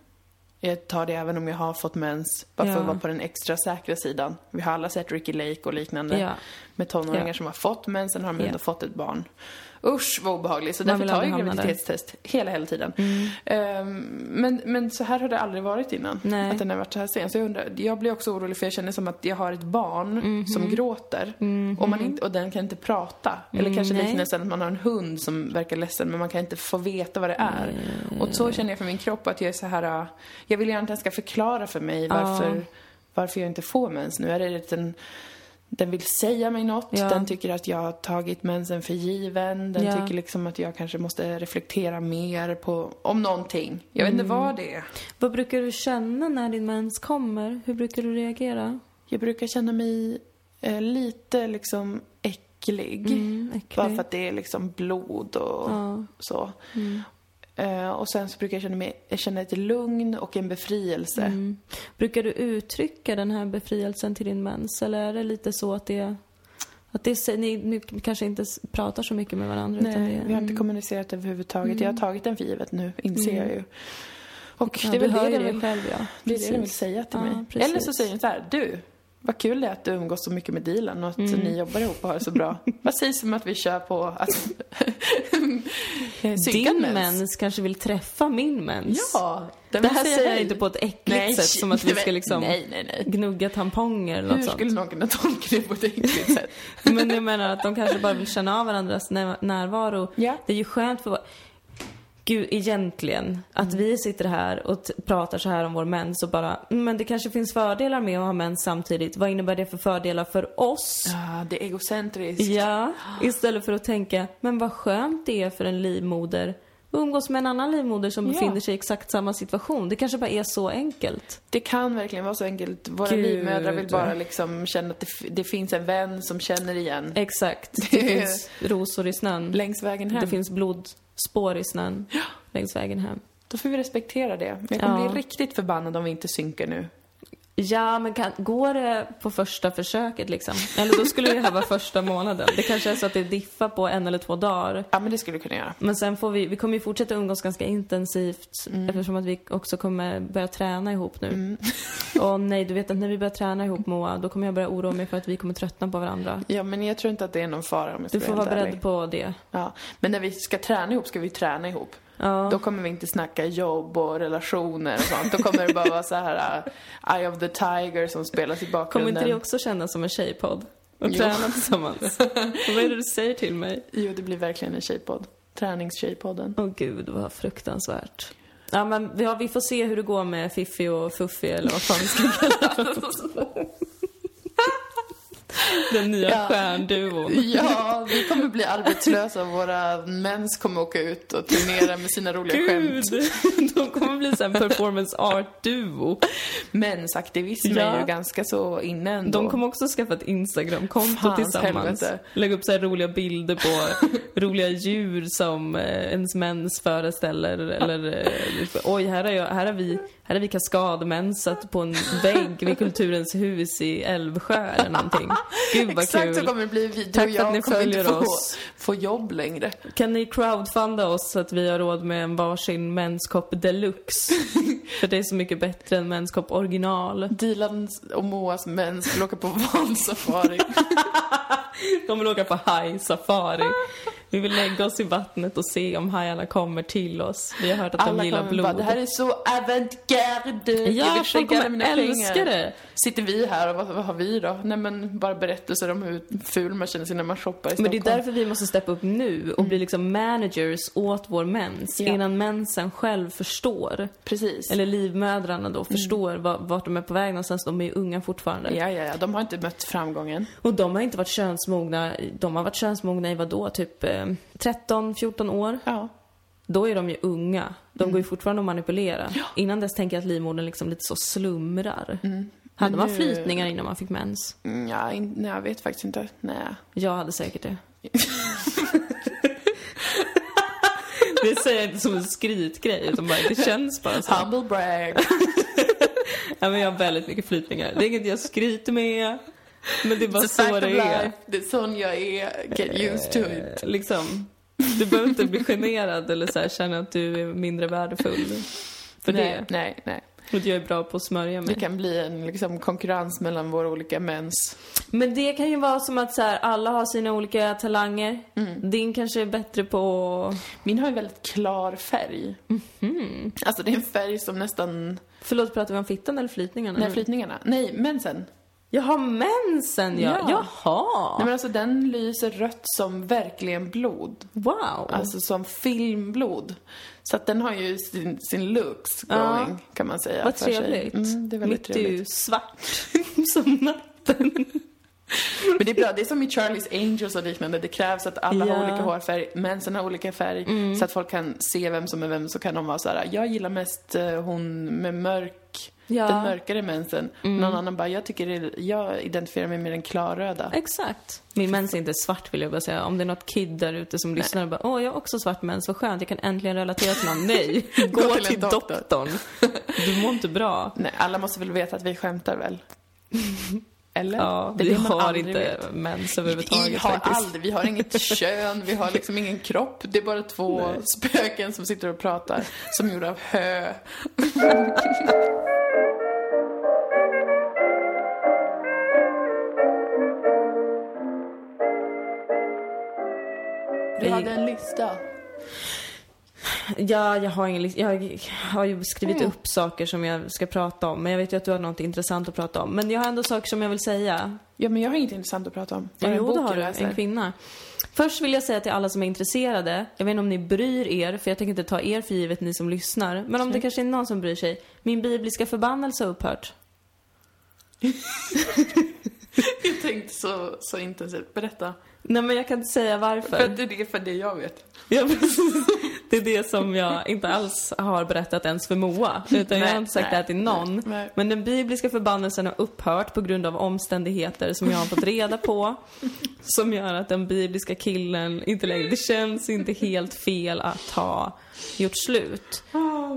Jag tar det även om jag har fått mens. Bara för att vara på den extra säkra sidan. Vi har alla sett Ricky Lake och liknande. Med tonåringar som har fått mens, sen har de ändå fått ett barn. Usch vad obehagligt. Så Man därför tar jag där. Mm. graviditetstest hela, hela ttiden. Ehm, men, men så här har det aldrig varit innan. Nej. Att den har varit så här sen. Så jag undrar, jag blir också orolig för jag känner som att jag har ett barn Mhm. som gråter. Och, man inte, och den kan inte prata. Eller kanske Mm, nej. lite nästan att man har en hund som verkar ledsen men man kan inte få veta vad det är. Och så känner jag för min kropp att jag är så här. äh, jag vill gärna att den ska förklara för mig varför, varför jag inte får mens nu. Är det att den, vill säga mig något, Ja. den tycker att jag har tagit mensen för given, den Ja. tycker liksom att jag kanske måste reflektera mer på, om någonting. Jag vet inte Mm. vad det är. Vad brukar du känna när din mens kommer? Hur brukar du reagera? Jag brukar känna mig eh, lite liksom äcklig. Mm, äcklig. Bara för att det är liksom blod och Ja. så. Mm. Eh, och sen så brukar jag känna, mig, jag känna ett lugn och en befrielse. Mm. Brukar du uttrycka den här befrielsen till din mens? Eller är det lite så att det... Att det är, ni, ni kanske inte pratar så mycket med varandra? utan Nej, det, vi har inte kommunicerat överhuvudtaget. Jag har tagit den för givet nu, inser jag ju. Och Ja, det är väl det den vill, själv, ja. det är det den vill säga till Ja, mig. precis. Eller så säger den så här, du, vad kul det är att du umgås så mycket med Dilan och att Mm. ni jobbar ihop och har det så bra. <laughs> vad sägs om att vi kör på att <laughs> Din mens kanske vill träffa min mens. Ja, Det här säger jag inte på ett äckligt Nej, sätt, som att vi ska liksom Nej, nej, gnugga tamponger eller Hur något skulle sånt. någon kunna tolka det på ett äckligt sätt? <laughs> Men jag menar att de kanske bara vill känna av varandras när- närvaro. Ja. Det är ju skönt för Gud, egentligen, att Mm. vi sitter här och pratar så här om vår mens och bara, "Mm, men det kanske finns fördelar med att ha mens samtidigt. Vad innebär det för fördelar för oss? Ja, det är egocentriskt. Ja, istället för att tänka, men vad skönt det är för en livmoder att umgås med en annan livmoder som Ja. befinner sig i exakt samma situation. Det kanske bara är så enkelt. Det kan verkligen vara så enkelt. Våra Gud. livmödrar vill bara liksom känna att det, det finns en vän som känner igen. Exakt. Det <laughs> Det- finns rosor i snön. Längs vägen hem. Det finns blodspår i snön längs vägen hem. Då får vi respektera det. Men jag kommer Ja. bli riktigt förbannad om vi inte synkar nu. Ja, men kan, går det på första försöket liksom? Eller då skulle det här vara första månaden. Det kanske är så att det diffar på en eller två dagar. Ja, men det skulle du kunna göra. Men sen får vi, vi kommer ju fortsätta umgås ganska intensivt Mm. eftersom att vi också kommer börja träna ihop nu. <laughs> Och nej, du vet att när vi börjar träna ihop Moa, då kommer jag börja oroa mig för att vi kommer tröttna på varandra. Ja, men jag tror inte att det är någon fara om jag ska Du får vara beredd ärlig. på det. Ja. Men när vi ska träna ihop ska vi träna ihop. Ja. Då kommer vi inte snacka jobb och relationer och sånt. Då kommer det bara vara så här uh, Eye of the Tiger som spelas i bakgrunden. Kommer inte det också kännas som en tjejpodd? Och Jo. träna tillsammans? <laughs> Vad är det du säger till mig? Jo, det blir verkligen en tjejpodd. Träningstjejpodden. Åh gud, vad fruktansvärt. Ja, men vi, har, vi får se hur det går med Fiffi och Fuffi eller vad fan vi ska kalla det. <laughs> <laughs> Den nya Ja. stjärnduon. Ja, vi kommer bli arbetslösa och våra mens kommer åka ut och turnera med sina roliga Gud! skämt. <laughs> De kommer bli en performance art-duo. Mensaktivism Ja. är ju ganska så inne ändå. De kommer också skaffa ett Instagramkonto tillsammans. helvete. Lägga upp så roliga bilder på <laughs> roliga djur som eh, ens mens föreställer. Eller, eh, oj, här har, jag, här har vi, här har vi kaskadmensat på en vägg vid Kulturens hus i Älvsjö eller någonting. Gud vad Exakt kul. så kommer det bli. Du Tack och för att jag ni följer inte få, oss. få jobb längre. Kan ni crowdfunda oss så att vi har råd med en varsin menskopp deluxe? <laughs> För det är så mycket bättre än menskopp original. Dilans och Moas mens vill åka på <laughs> valsafari. <laughs> De vill åka på haj-safari. Vi vill lägga oss i vattnet och se om hajarna kommer till oss. Vi har hört att Alla de gillar kommer blod. bara, det här är så avantgarde. Ja, folk kommer älska det. Sitter vi här och vad, vad har vi då? Nej men bara berättelser om hur ful man känner sig när man shoppar i Men Stockholm. det är därför vi måste steppa upp nu och bli liksom managers åt vår mens Mm. Ja. innan mensen själv förstår. Precis. Eller livmödrarna då förstår Mm. va- vart de är på väg någonstans. De är ju unga fortfarande. Ja, ja, ja. De har inte mött framgången. Och de har inte varit könsmogna, de har varit könsmogna i vad då? Typ eh, 13-14 år? Ja. Då är de ju unga. De Mm. går ju fortfarande att manipulera. Innan dess tänker jag att livmodern liksom lite så slumrar. Hade Mm. Man nu- flytningar innan man fick mens? Mm, Ja, in, nej, jag vet faktiskt inte. Nej. Jag hade säkert det. <laughs> det säger jag inte som en skrytgrej, utan bara det känns bara så. Humble brag. <laughs> Ja, men jag har väldigt mycket flytningar. Det är inget jag skryter med. Men det är bara så det är. life. Det är sån jag är. Get used to it. Eh, liksom. Du behöver inte bli generad eller så här, känna att du är mindre värdefull. För nej, det. nej, nej. Och att jag är bra på att smörja Det mig. kan bli en liksom, konkurrens mellan våra olika mens. Men det kan ju vara som att så här, alla har sina olika talanger. Mm. Din kanske är bättre på... Min har en väldigt klar färg. Mhm. Alltså det är en färg som nästan... Förlåt, pratar vi om fittan eller flytningarna? Nej, flytningarna. Nej, mensen. Jaha, mensen ja. Ja. Jaha. Nej men alltså den lyser rött som verkligen blod. Wow. Alltså som filmblod. Så att den har ju sin, sin looks Ja. going, kan man säga. Vad trevligt. Mm, det är väldigt Mitt är trevligt. ju svart <laughs> som natten. Men det är bra, det är som i Charlie's Angels och liknande. Det krävs att alla Ja. Mm. har olika hårfärg, mensen har olika färg. Så att folk kan se vem som är vem. Så kan de vara så här: jag gillar mest eh, hon med mörk, Ja. Mm. den mörkare mensen. Någon annan bara, jag tycker det, jag identifierar mig med den klarröda. Exakt. Min mens är inte svart vill jag bara säga. Om det är något kid där ute som lyssnar och bara åh, jag har också svart mens, vad skönt, jag kan äntligen relatera till någon. Nej, <laughs> gå, Gå till till, en doktor. doktorn. Du mår inte bra. Nej, alla måste väl veta att vi skämtar väl? <laughs> Eller? Ja, Det vi har inte vet. mens Vi överhuvudtaget har faktiskt. aldrig, vi har inget <laughs> kön, vi har liksom ingen kropp. Det är bara två spöken som sitter och pratar, som gjorda av hö. Vi hade en lista. Ja, jag har ingen Jag har ju skrivit Mm. upp saker som jag ska prata om. Men jag vet ju att du har något intressant att prata om. Men jag har ändå saker som jag vill säga. Ja, men jag har inget intressant att prata om. En jo, det har du. En kvinna. Först vill jag säga till alla som är intresserade, jag vet inte om ni bryr er, för jag tänker inte ta er för givet, ni som lyssnar. Men om det kanske är någon som bryr sig. Min bibliska förbannelse har upphört. <laughs> Jag tänkte så, så intensivt. Berätta. Nej, men jag kan inte säga varför. För det är det, för det jag vet. Ja, precis. Det är det som jag inte alls har berättat ens för Moa. Utan jag har Nej, inte sagt nej, det här till någon. nej, nej. Men den bibliska förbannelsen har upphört på grund av omständigheter som jag har fått reda på. Som gör att den bibliska killen inte längre, det känns inte helt fel att ha gjort slut.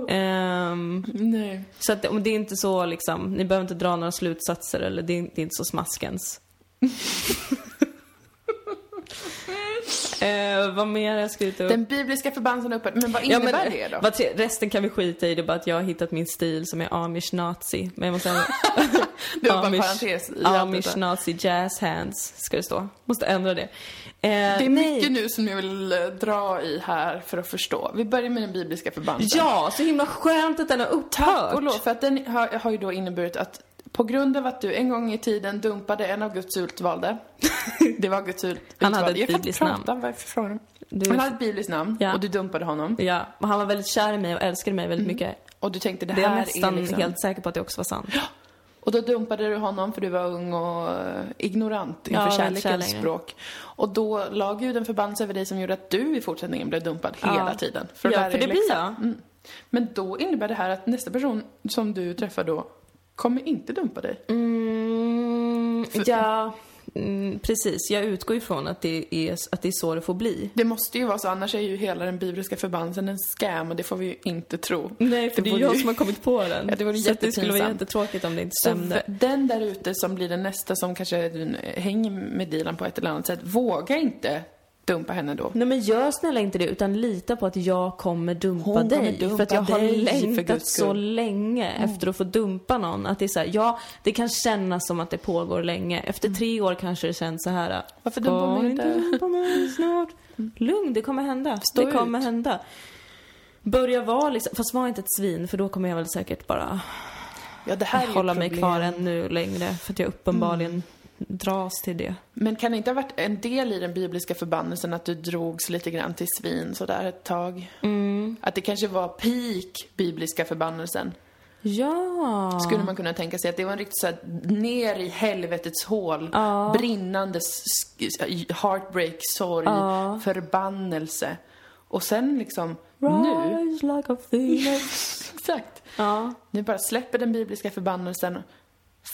Ehm, Nej. så att, det är inte så liksom, ni behöver inte dra några slutsatser eller det är, det är inte så smaskens. <laughs> Eh, vad mer har jag skrivit upp? Den bibliska förbannelsen upphört. Men vad Ja, innebär men, det då? vad resten kan vi skita i, det är bara att jag har hittat min stil som är amish nazi. Men jag måste säga, <laughs> Det var en parentes i amish nazi jazz hands, ska det stå. Måste ändra det. Eh, Det är nej. mycket nu som jag vill eh, dra i här för att förstå. Vi börjar med den bibliska förbannelsen. Ja, så himla skönt att den har upphört. Tack och lov, för att den har, har ju då inneburit att på grund av att du en gång i tiden dumpade en av Guds utvalde. <laughs> Det var Guds ut, Han hade utvalde. ett bibliskt namn. varför du? Han hade ett bibliskt namn Ja. och du dumpade honom. Ja, och han var väldigt kär i mig och älskade mig väldigt mycket. Och du tänkte det Det är här jag nästan är liksom... helt säker på att det också var sant. Och då dumpade du honom för du var ung och eh, ignorant inför Ja, kärlekens språk. Och då la Gud en förbannelse över dig som gjorde att du i fortsättningen blev dumpad Ja. hela tiden. att Ja, för det blir läxan. jag. Mm. Men då innebär det här att nästa person som du träffar då kommer inte dumpa dig. Mm, ja, mm, precis. Jag utgår ifrån att det, är, att det är så det får bli. Det måste ju vara så, annars är ju hela den bibliska förbannelsen en scam och det får vi ju inte tro. Nej, för det är vore jag ju- som har kommit på den. <laughs> Ja, det vore så det skulle vara jättetråkigt om det inte Så stämde. v- den där ute som blir den nästa som kanske hänger med Dilan på ett eller annat sätt, våga inte dumpa henne då. Nej men gör snälla inte det utan lita på att jag kommer dumpa Hon kommer dig. dumpa för att jag har längtat så länge efter att få dumpa någon. Att det är så här, ja det kan kännas som att det pågår länge. Efter tre år kanske det känns så här. Varför "Ska dumpar ni inte?" dumpa mig snart? Lugn, det kommer hända. Stå det kommer ut. hända. Börja vara liksom, fast var inte ett svin för då kommer jag väl säkert bara Ja, det här hålla mig kvar ännu längre. För att jag uppenbarligen dras till det. Men kan det inte ha varit en del i den bibliska förbannelsen att du drogs lite grann till svin sådär ett tag? Mm. Att det kanske var peak bibliska förbannelsen? Ja. Skulle man kunna tänka sig att det var en riktigt såhär ner i helvetets hål, Ja. brinnande heartbreak, sorg, Ja. förbannelse. Och sen liksom, nu, Rise like a phoenix. <laughs> exakt, ja. nu bara släpper den bibliska förbannelsen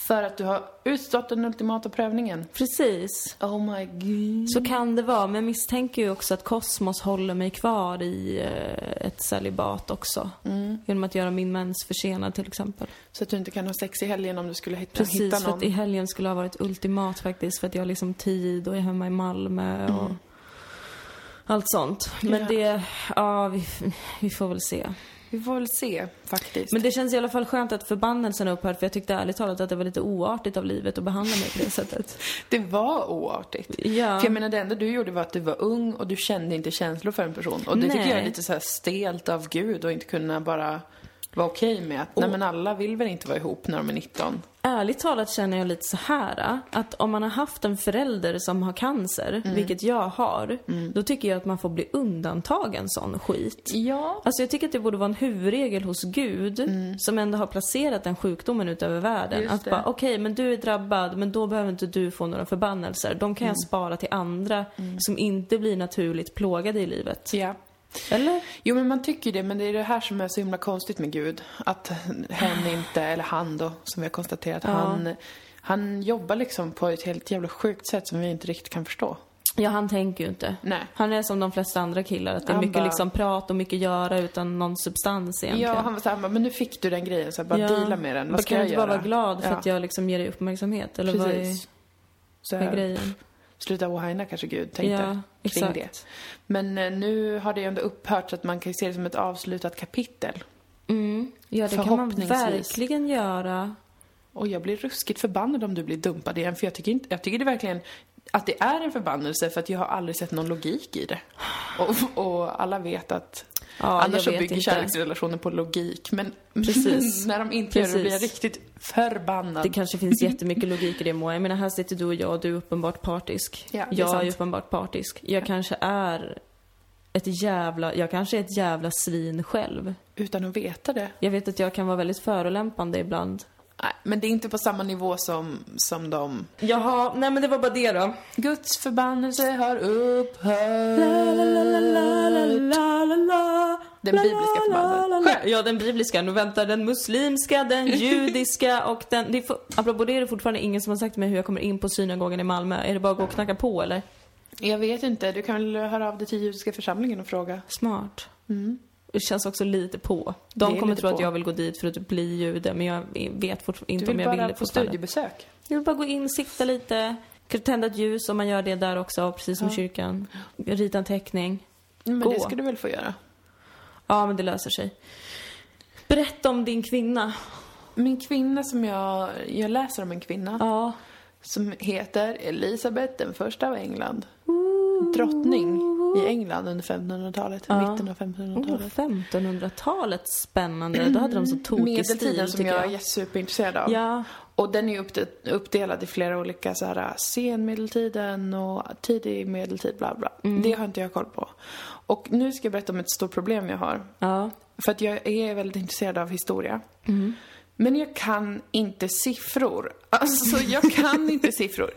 för att du har utstått den ultimata prövningen. Precis. Oh my god. Så kan det vara, men jag misstänker ju också att kosmos håller mig kvar i eh, ett celibat också. Mm. Genom att göra min mens försenad till exempel. Så att du inte kan ha sex i helgen om du skulle hitta, Precis, hitta för någon. att i helgen skulle ha varit ultimat faktiskt. För att jag har liksom tid och är hemma i Malmö och allt sånt. Men Mm. Ja. det, ja vi, vi får väl se. Vi får väl se, faktiskt. Men det känns i alla fall skönt att förbannelsen upphör för jag tyckte ärligt talat att det var lite oartigt av livet att behandla mig på det sättet. <laughs> Det var oartigt. Ja. För jag menar, det enda du gjorde var att du var ung och du kände inte känslor för en person. Och det tycker Nej. jag är lite så här stelt av Gud och inte kunna bara vara okej med att, nej men alla vill väl inte vara ihop när de är 19. Ärligt talat känner jag lite så här att om man har haft en förälder som har cancer, Mm. vilket jag har, då tycker jag att man får bli undantagen sån skit. Ja. Alltså jag tycker att det borde vara en huvudregel hos Gud, som ändå har placerat den sjukdomen utöver världen. Mm. Just att det. bara, okej men du är drabbad, men då behöver inte du få några förbannelser. De Mm. kan jag spara till andra som inte blir naturligt plågade i livet. Ja. Eller? Jo men man tycker det, men det är det här som är så himla konstigt med Gud. Att hen inte, eller han då, som vi har konstaterat, han, han jobbar liksom på ett helt jävla sjukt sätt som vi inte riktigt kan förstå. Ja, han tänker ju inte. Nej. Han är som de flesta andra killar, att det är Han mycket bara- liksom prat och mycket göra utan någon substans egentligen. Ja, han var såhär, men nu fick du den grejen, så här, bara deala med den. Vad ska kan jag du inte göra? bara vara glad för Ja. att jag liksom ger dig uppmärksamhet? Eller vad är, Precis. Så vad är här, grejen? Sluta whina kanske Gud tänkte Ja, kring exakt. det. Men eh, nu har det ju ändå upphört så att man kan se det som ett avslutat kapitel. Mm. Ja, det kan man verkligen göra. Och jag blir ruskigt förbannad om du blir dumpad igen, för jag tycker, inte, jag tycker det verkligen att det är en förbannelse för att jag har aldrig sett någon logik i det. Och, och alla vet att Ja, annars så bygger inte. kärleksrelationer på logik. Men <laughs> Precis. när de inte gör det blir jag Precis. riktigt förbannad. Det kanske finns <laughs> jättemycket logik i det Moa. Jag menar, här sitter du och jag och du är uppenbart partisk. Ja, är jag är sant. ju uppenbart partisk. Jag kanske är ett jävla, jag kanske är ett jävla svin själv. Utan att veta det. Jag vet att jag kan vara väldigt förolämpande ibland. Nej, men det är inte på samma nivå som, som de. Jaha, nej men det var bara det då. Guds förbannelse har upphört. Den bibliska förbannelsen. Ja, den bibliska. Nu väntar den muslimska, den <laughs> judiska och den... Det är för, apropå det är det fortfarande ingen som har sagt till mig hur jag kommer in på synagogan i Malmö. Är det bara att gå och knacka på eller? Jag vet inte, du kan väl höra av dig till judiska församlingen och fråga. Smart. Det känns också lite på. Det De kommer tro att på. jag vill gå dit för att bli jude, men jag vet fortfarande Du inte vill om jag vill bara det på studiebesök. Jag vill bara gå in, sikta lite, tända ett ljus om man gör det där också, precis som kyrkan. Rita en teckning. Men Gå. det ska du väl få göra? Ja, men det löser sig. Berätta om din kvinna. Min kvinna som jag, jag läser om en kvinna Ja. som heter Elisabeth den första av England. Drottning i England under 1500-talet, Ja. mitten av Oh, 1500-talet. 1500-talet, spännande. Då hade de så tokig Medeltiden stil, som tycker jag jag. är superintresserad av. Ja. Och den är uppdelad i flera olika så här senmedeltiden och tidig medeltid, bla bla. Mm. Det har inte jag koll på. Och nu ska jag berätta om ett stort problem jag har. Ja. För att jag är väldigt intresserad av historia. Men jag kan inte siffror. Alltså, jag kan inte siffror.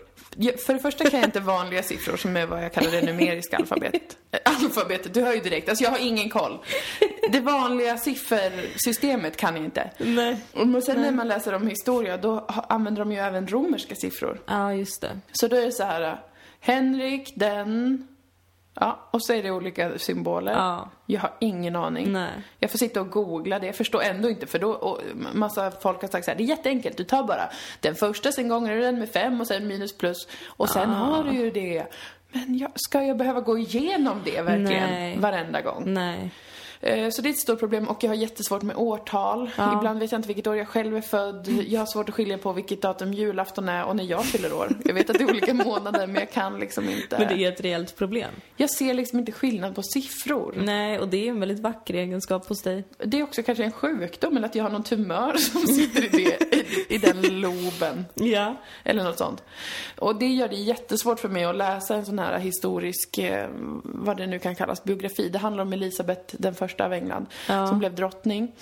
För det första kan jag inte vanliga siffror som är vad jag kallar det numeriska alfabet. Eh, <laughs> Alfabetet, du hör ju direkt. Alltså jag har ingen koll. Det vanliga siffersystemet kan jag inte. Nej. Men sen när man läser om historia, då använder de ju även romerska siffror. Ja, just det. Så då är det så här, Henrik den... Ja, och så är det olika symboler. Ja. Jag har ingen aning. Nej. Jag får sitta och googla det. Jag förstår ändå inte för då, och massa folk har sagt så här, det är jätteenkelt. Du tar bara den första, sen gånger du den med fem och sen minus plus. Och sen Ah. har du ju det. Men jag, ska jag behöva gå igenom det verkligen Nej. varenda gång? Nej. Eh, Så det är ett stort problem och jag har jättesvårt med årtal. Ja. Ibland vet jag inte vilket år jag själv är född. Jag har svårt att skilja på vilket datum julafton är och när jag fyller år. Jag vet att det är olika <laughs> månader men jag kan liksom inte. Men det är ett reellt problem. Jag ser liksom inte skillnad på siffror. Nej, och det är en väldigt vacker egenskap hos dig. Det är också kanske en sjukdom eller att jag har någon tumör <laughs> som sitter i, det, i, i den loben. Ja. Eller något sånt. Och det gör det jättesvårt för mig att läsa en sån här historisk, eh, vad det nu kan kallas, biografi. Det handlar om Elisabeth den första av England, Ja. som blev drottning.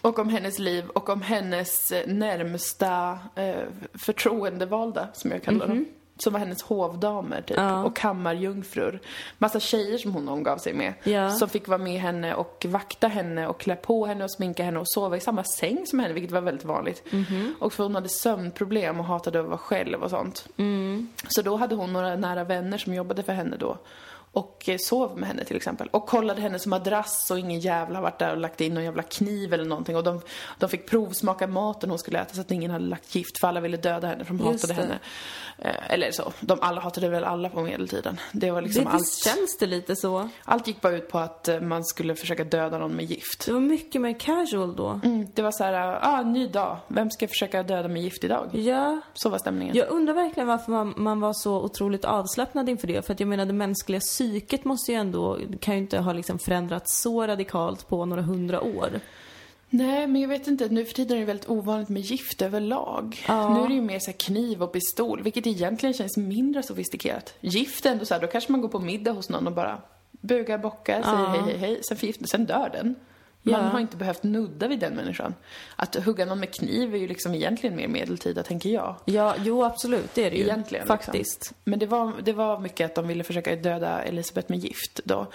Och om hennes liv och om hennes eh, närmsta eh, förtroendevalda, som jag kallar dem. Som var hennes hovdamer typ, Ja. och kammarjungfrur. Massa tjejer som hon omgav sig med. Ja. Som fick vara med henne och vakta henne och klä på henne och sminka henne och sova i samma säng som henne, vilket var väldigt vanligt. Och för hon hade sömnproblem och hatade att vara själv och sånt. Så då hade hon några nära vänner som jobbade för henne då. Och eh, sov med henne till exempel. Och kollade hennes madrass och ingen jävla varit där och lagt in någon jävla kniv eller någonting. Och de, de fick provsmaka maten hon skulle äta så att ingen hade lagt gift för alla ville döda henne för de hatade henne. Eh, eller så, de alla hatade väl alla på medeltiden. Det var liksom det, allt. visst känns det lite så. Allt gick bara ut på att eh, man skulle försöka döda någon med gift. Det var mycket mer casual då. Mm, det var så här, ah, ny dag. Vem ska försöka döda med gift idag? Ja. Så var stämningen. Jag undrar verkligen varför man, man var så otroligt avslappnad inför det. För att jag menar, det mänskliga psyket måste ju ändå, kan ju inte ha liksom förändrats så radikalt på några hundra år. Nej, men jag vet inte. Nu för tiden är det väldigt ovanligt med gift överlag. Ja. Nu är det ju mer så kniv och pistol, vilket egentligen känns mindre sofistikerat. Gift är ändå så här, då kanske man går på middag hos någon och bara bugar, bockar, säger Ja. hej, hej, hej, sen förgiftar, sen dör den. Man Ja. har inte behövt nudda vid den människan. Att hugga någon med kniv är ju liksom egentligen mer medeltida, tänker jag. Ja, jo absolut, det är det ju. Egentligen, liksom. Faktiskt. Men det var, det var mycket att de ville försöka döda Elisabeth med gift då.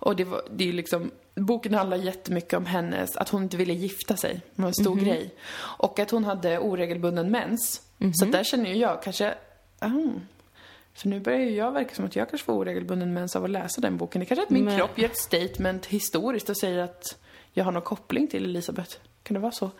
Och det var, det är ju liksom, boken handlar jättemycket om hennes, att hon inte ville gifta sig. Det var en stor grej. Och att hon hade oregelbunden mens. Så där känner ju jag kanske, ah, för nu börjar ju jag verka som att jag kanske får oregelbunden mens av att läsa den boken. Det kanske är att min Men- kropp gör ett statement historiskt och säger att jag har någon koppling till Elisabeth. Kan det vara så?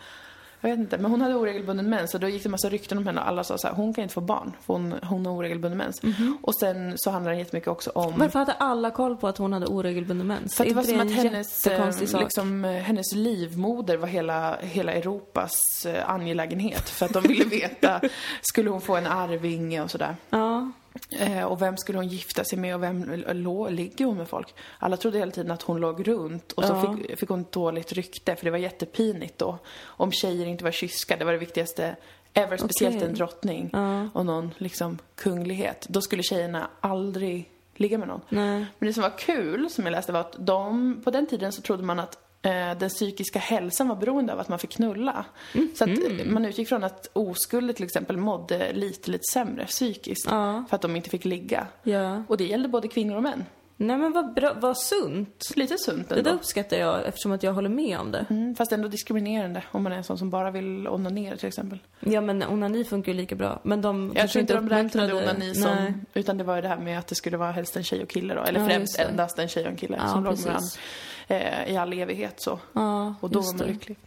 Jag vet inte, men hon hade oregelbunden mens och då gick det en massa rykten om henne och alla sa så här, hon kan inte få barn för hon, hon har oregelbunden mens. Och sen så handlar den jättemycket också om Varför hade alla koll på att hon hade oregelbunden mens? för att det var som att hennes, eh, liksom, eh, hennes livmoder var hela, hela Europas eh, angelägenhet. För att de ville veta, <laughs> skulle hon få en arvinge och sådär. Ja. Eh, och vem skulle hon gifta sig med och vem lå, ligger hon med folk? Alla trodde hela tiden att hon låg runt och så Ja. fick, fick hon ett dåligt rykte för det var jättepinigt då. Om tjejer inte var kyska, det var det viktigaste ever, speciellt en drottning Ja. och någon liksom kunglighet. Då skulle tjejerna aldrig ligga med någon. Nej. Men det som var kul, som jag läste, var att de, på den tiden så trodde man att den psykiska hälsan var beroende av att man fick knulla. Så att eh, man utgick från att oskulder till exempel mådde lite, lite sämre psykiskt. Ja. För att de inte fick ligga. Ja. Och det gällde både kvinnor och män. Nej men vad bra, vad sunt. Lite sunt Det ändå. där uppskattar jag eftersom att jag håller med om det. Mm, fast ändå diskriminerande om man är en sån som bara vill onanera till exempel. Ja men onani funkar ju lika bra. Men de Jag tror inte de räknade onani som, Nej. utan det var ju det här med att det skulle vara helst en tjej och kille då. Eller Ja, främst det. endast en tjej och en kille Ja, som låg med varandra eh, i all evighet så. Ja, Och då var man lycklig.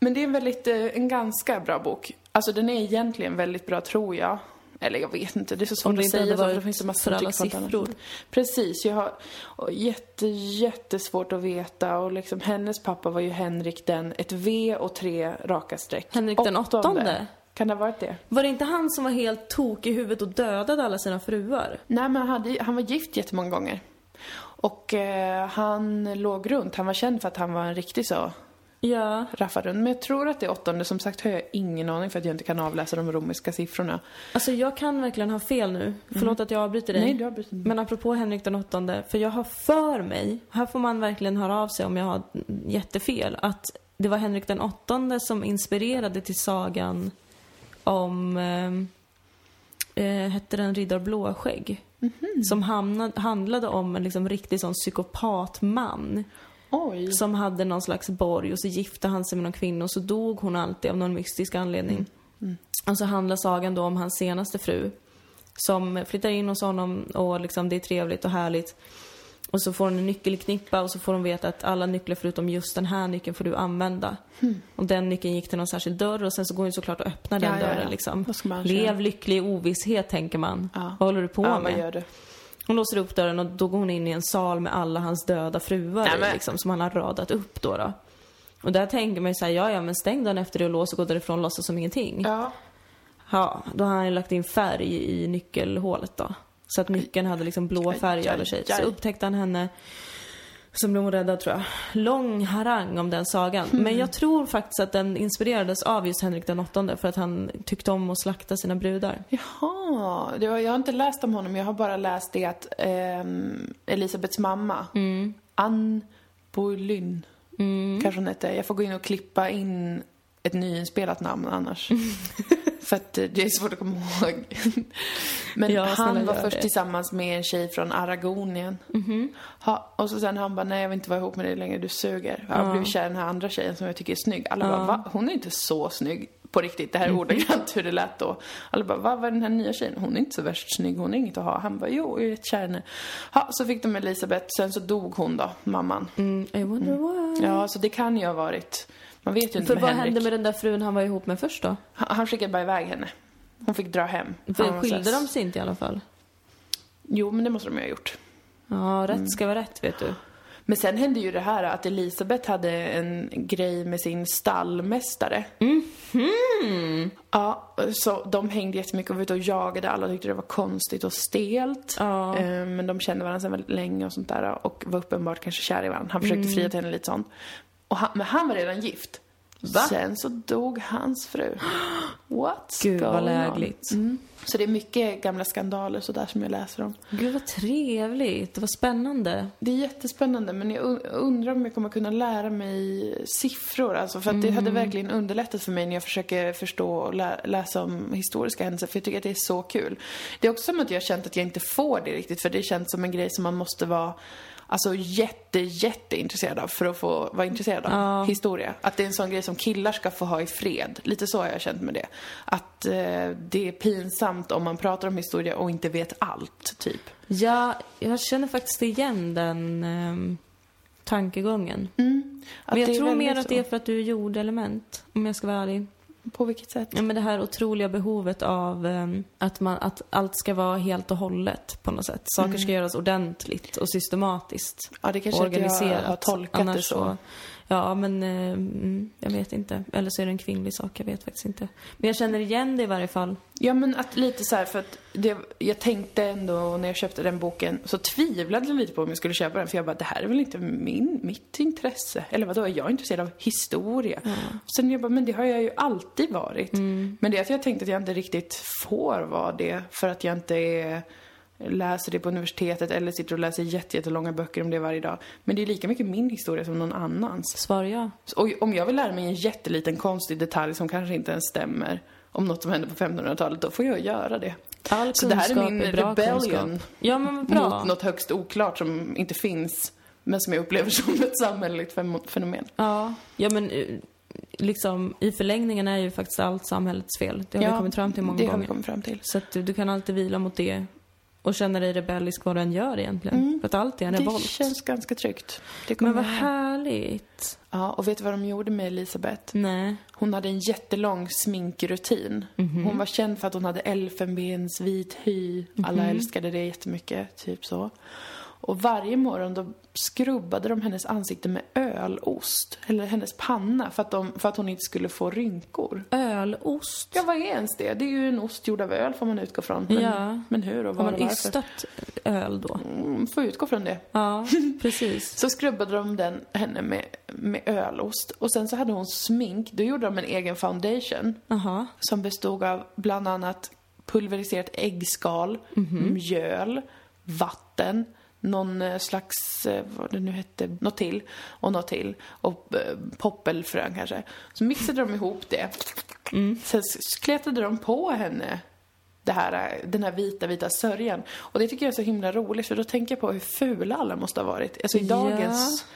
Men det är en väldigt, eh, en ganska bra bok. Alltså den är egentligen väldigt bra tror jag. Eller jag vet inte, det är så svårt att säga varit det finns så massa för alla siffror. Precis, jag har jätte, jättesvårt att veta och liksom hennes pappa var ju Henrik den, ett V och tre raka streck. Henrik den åttonde? Kan det ha varit det? Var det inte han som var helt tok i huvudet och dödade alla sina fruar? Nej, men han, hade, han var gift jättemånga gånger. Och eh, han låg runt, han var känd för att han var en riktig så Ja. raffarund. Men jag tror att det är åttonde. Som sagt har jag ingen aning för att jag inte kan avläsa de romerska siffrorna. Alltså jag kan verkligen ha fel nu. Förlåt att jag avbryter dig. Nej, du avbrutit mig. Men apropå Henrik den åttonde, för jag har för mig, här får man verkligen höra av sig om jag har jättefel, att det var Henrik den åttonde som inspirerade till sagan om, eh, eh, hette den Riddar Blåskägg? Som hamnade, handlade om en liksom riktig sån psykopatman Oj. som hade någon slags borg och så gifte han sig med någon kvinna och så dog hon alltid av någon mystisk anledning. Och så handlar sagan då om hans senaste fru som flyttar in hos honom och liksom det är trevligt och härligt. Och så får hon en nyckelknippa och så får hon veta att alla nycklar förutom just den här nyckeln får du använda. Och den nyckeln gick till någon särskild dörr och sen så går hon såklart att öppna den Ja, ja, ja. dörren liksom. Ska man Lev lycklig i ovisshet tänker man. Ja. Vad håller du på Ja, med? gör du? Hon låser upp dörren och då går hon in i en sal med alla hans döda fruar Nej, men- liksom, som han har radat upp då. då. Och där tänker man ju såhär, ja ja men stäng dörren efter det och lås och gå därifrån och låtsas som ingenting. Ja. Ja. då har han ju lagt in färg i nyckelhålet då. Så att nyckeln hade liksom blå färg över sig. Så upptäckte han henne, så blev hon räddad tror jag. Lång harang om den sagan. Hmm. Men jag tror faktiskt att den inspirerades av just Henrik den åttonde för att han tyckte om att slakta sina brudar. Jaha, det var, jag har inte läst om honom. Jag har bara läst det att ehm, Elisabeths mamma, Ann Boleyn, kanske hon hette. Jag får gå in och klippa in ett nyinspelat namn annars. <laughs> För att eh, det är svårt att komma ihåg. <laughs> Men Ja, han var först det. tillsammans med en tjej från Aragonien. Ha, och så sen han bara, nej jag vill inte vara ihop med dig längre, du suger. Jag har blivit kär i den här andra tjejen som jag tycker är snygg. Alla bara, va? Hon är inte så snygg. På riktigt, det här är ordagrant hur det lät då. Alla bara, vad var den här nya tjejen? Hon är inte så värst snygg, hon är inget att ha. Han bara, jo, jag är jättekär i henne. Ha, så fick de Elisabeth, sen så dog hon då, mamman. Mm, I wonder why. Ja, så det kan ju ha varit. Man vet ju inte För med vad Henrik. hände med den där frun han var ihop med först då? Han, han skickade bara iväg henne. Hon fick dra hem. För skilde de sig inte i alla fall? Jo, men det måste de ju ha gjort. Ja, rätt Mm. ska vara rätt vet du. Men sen hände ju det här att Elisabeth hade en grej med sin stallmästare. Ja, så de hängde jättemycket och var ute och jagade. Alla tyckte det var konstigt och stelt. Ja. Eh, Men de kände varandra sedan väldigt länge och sånt där och var uppenbart kanske kär i varandra. Han försökte fria till henne lite sånt. Och han, men han var redan gift. Va? Sen så dog hans fru. What's <gasps> Gud, vad going on? lägligt. Mm. Så det är mycket gamla skandaler sådär som jag läser om. Gud vad trevligt, vad spännande. Det är jättespännande men jag un- undrar om jag kommer kunna lära mig siffror. Alltså, för att det hade verkligen underlättat för mig när jag försöker förstå och lä- läsa om historiska händelser. För jag tycker att det är så kul. Det är också som att jag har känt att jag inte får det riktigt. För det känns som en grej som man måste vara Alltså jätte, jätte intresserad av för att få vara intresserad av historia. Att det är en sån grej som killar ska få ha i fred. Lite så har jag känt med det. Att eh, det är pinsamt om man pratar om historia och inte vet allt, typ. Ja, jag känner faktiskt igen den ehm, tankegången. Att Men jag tror mer att så. det är för att du är jordelement, om jag ska vara ärlig. På vilket sätt? Ja, men det här otroliga behovet av ehm, att, man, att allt ska vara helt och hållet på något sätt. Saker ska göras ordentligt och systematiskt. Ja, det kanske jag organiserat. har tolkat Annars det så. Ja, men eh, mm, jag vet inte. Eller så är det en kvinnlig sak, jag vet faktiskt inte. Men jag känner igen det i varje fall. Ja, men att lite så här, för att det, jag tänkte ändå när jag köpte den boken så tvivlade jag lite på om jag skulle köpa den för jag bara, det här är väl inte min, mitt intresse? Eller vadå, är jag intresserad av historia? Sen jag bara, men det har jag ju alltid varit. Men det är att jag tänkte att jag inte riktigt får vara det för att jag inte är läser det på universitetet eller sitter och läser jätte- jättelånga böcker om det varje dag. Men det är lika mycket min historia som någon annans. Svar ja. Och om jag vill lära mig en jätteliten konstig detalj som kanske inte ens stämmer om något som hände på 1500-talet, då får jag göra det. All Så det här är min bra rebellion kunskap. Ja, men bra. mot något högst oklart som inte finns, men som jag upplever <laughs> som ett samhälleligt fenomen. Ja, ja men eh, liksom i förlängningen är ju faktiskt allt samhällets fel. Det har vi kommit fram till många det har vi gånger. kommit fram till. Så att du, du kan alltid vila mot det och känna dig rebellisk vad du än gör egentligen. För att allt är en Mm. Det revolt. känns ganska tryggt. Men vad härligt. Ja, och vet du vad de gjorde med Elisabeth? Nej. Hon hade en jättelång sminkrutin. Mhm. Hon var känd för att hon hade elfenbensvit hy. Alla Mhm. älskade det jättemycket, typ så. Och varje morgon då skrubbade de hennes ansikte med ölost, eller hennes panna, för att, de, för att hon inte skulle få rynkor. Ölost. Ja, vad är ens det? Det är ju en ost gjord av öl får man utgå från. Men, Ja. men hur och Har var man och varför? ystat öl då? Mm, får utgå från det. Ja, <laughs> precis. Så skrubbade de den, henne med, med ölost. Och sen så hade hon smink. Då gjorde de en egen foundation. Jaha. Som bestod av bland annat pulveriserat äggskal, Mhm. mjöl, vatten, någon eh, slags, eh, vad det nu hette, något till och något till och eh, poppelfrön kanske. Så mixade de ihop det. Sen s- kletade de på henne det här, den här vita, vita sörjan. Och det tycker jag är så himla roligt för då tänker jag på hur fula alla måste ha varit. Alltså i Ja. dagens,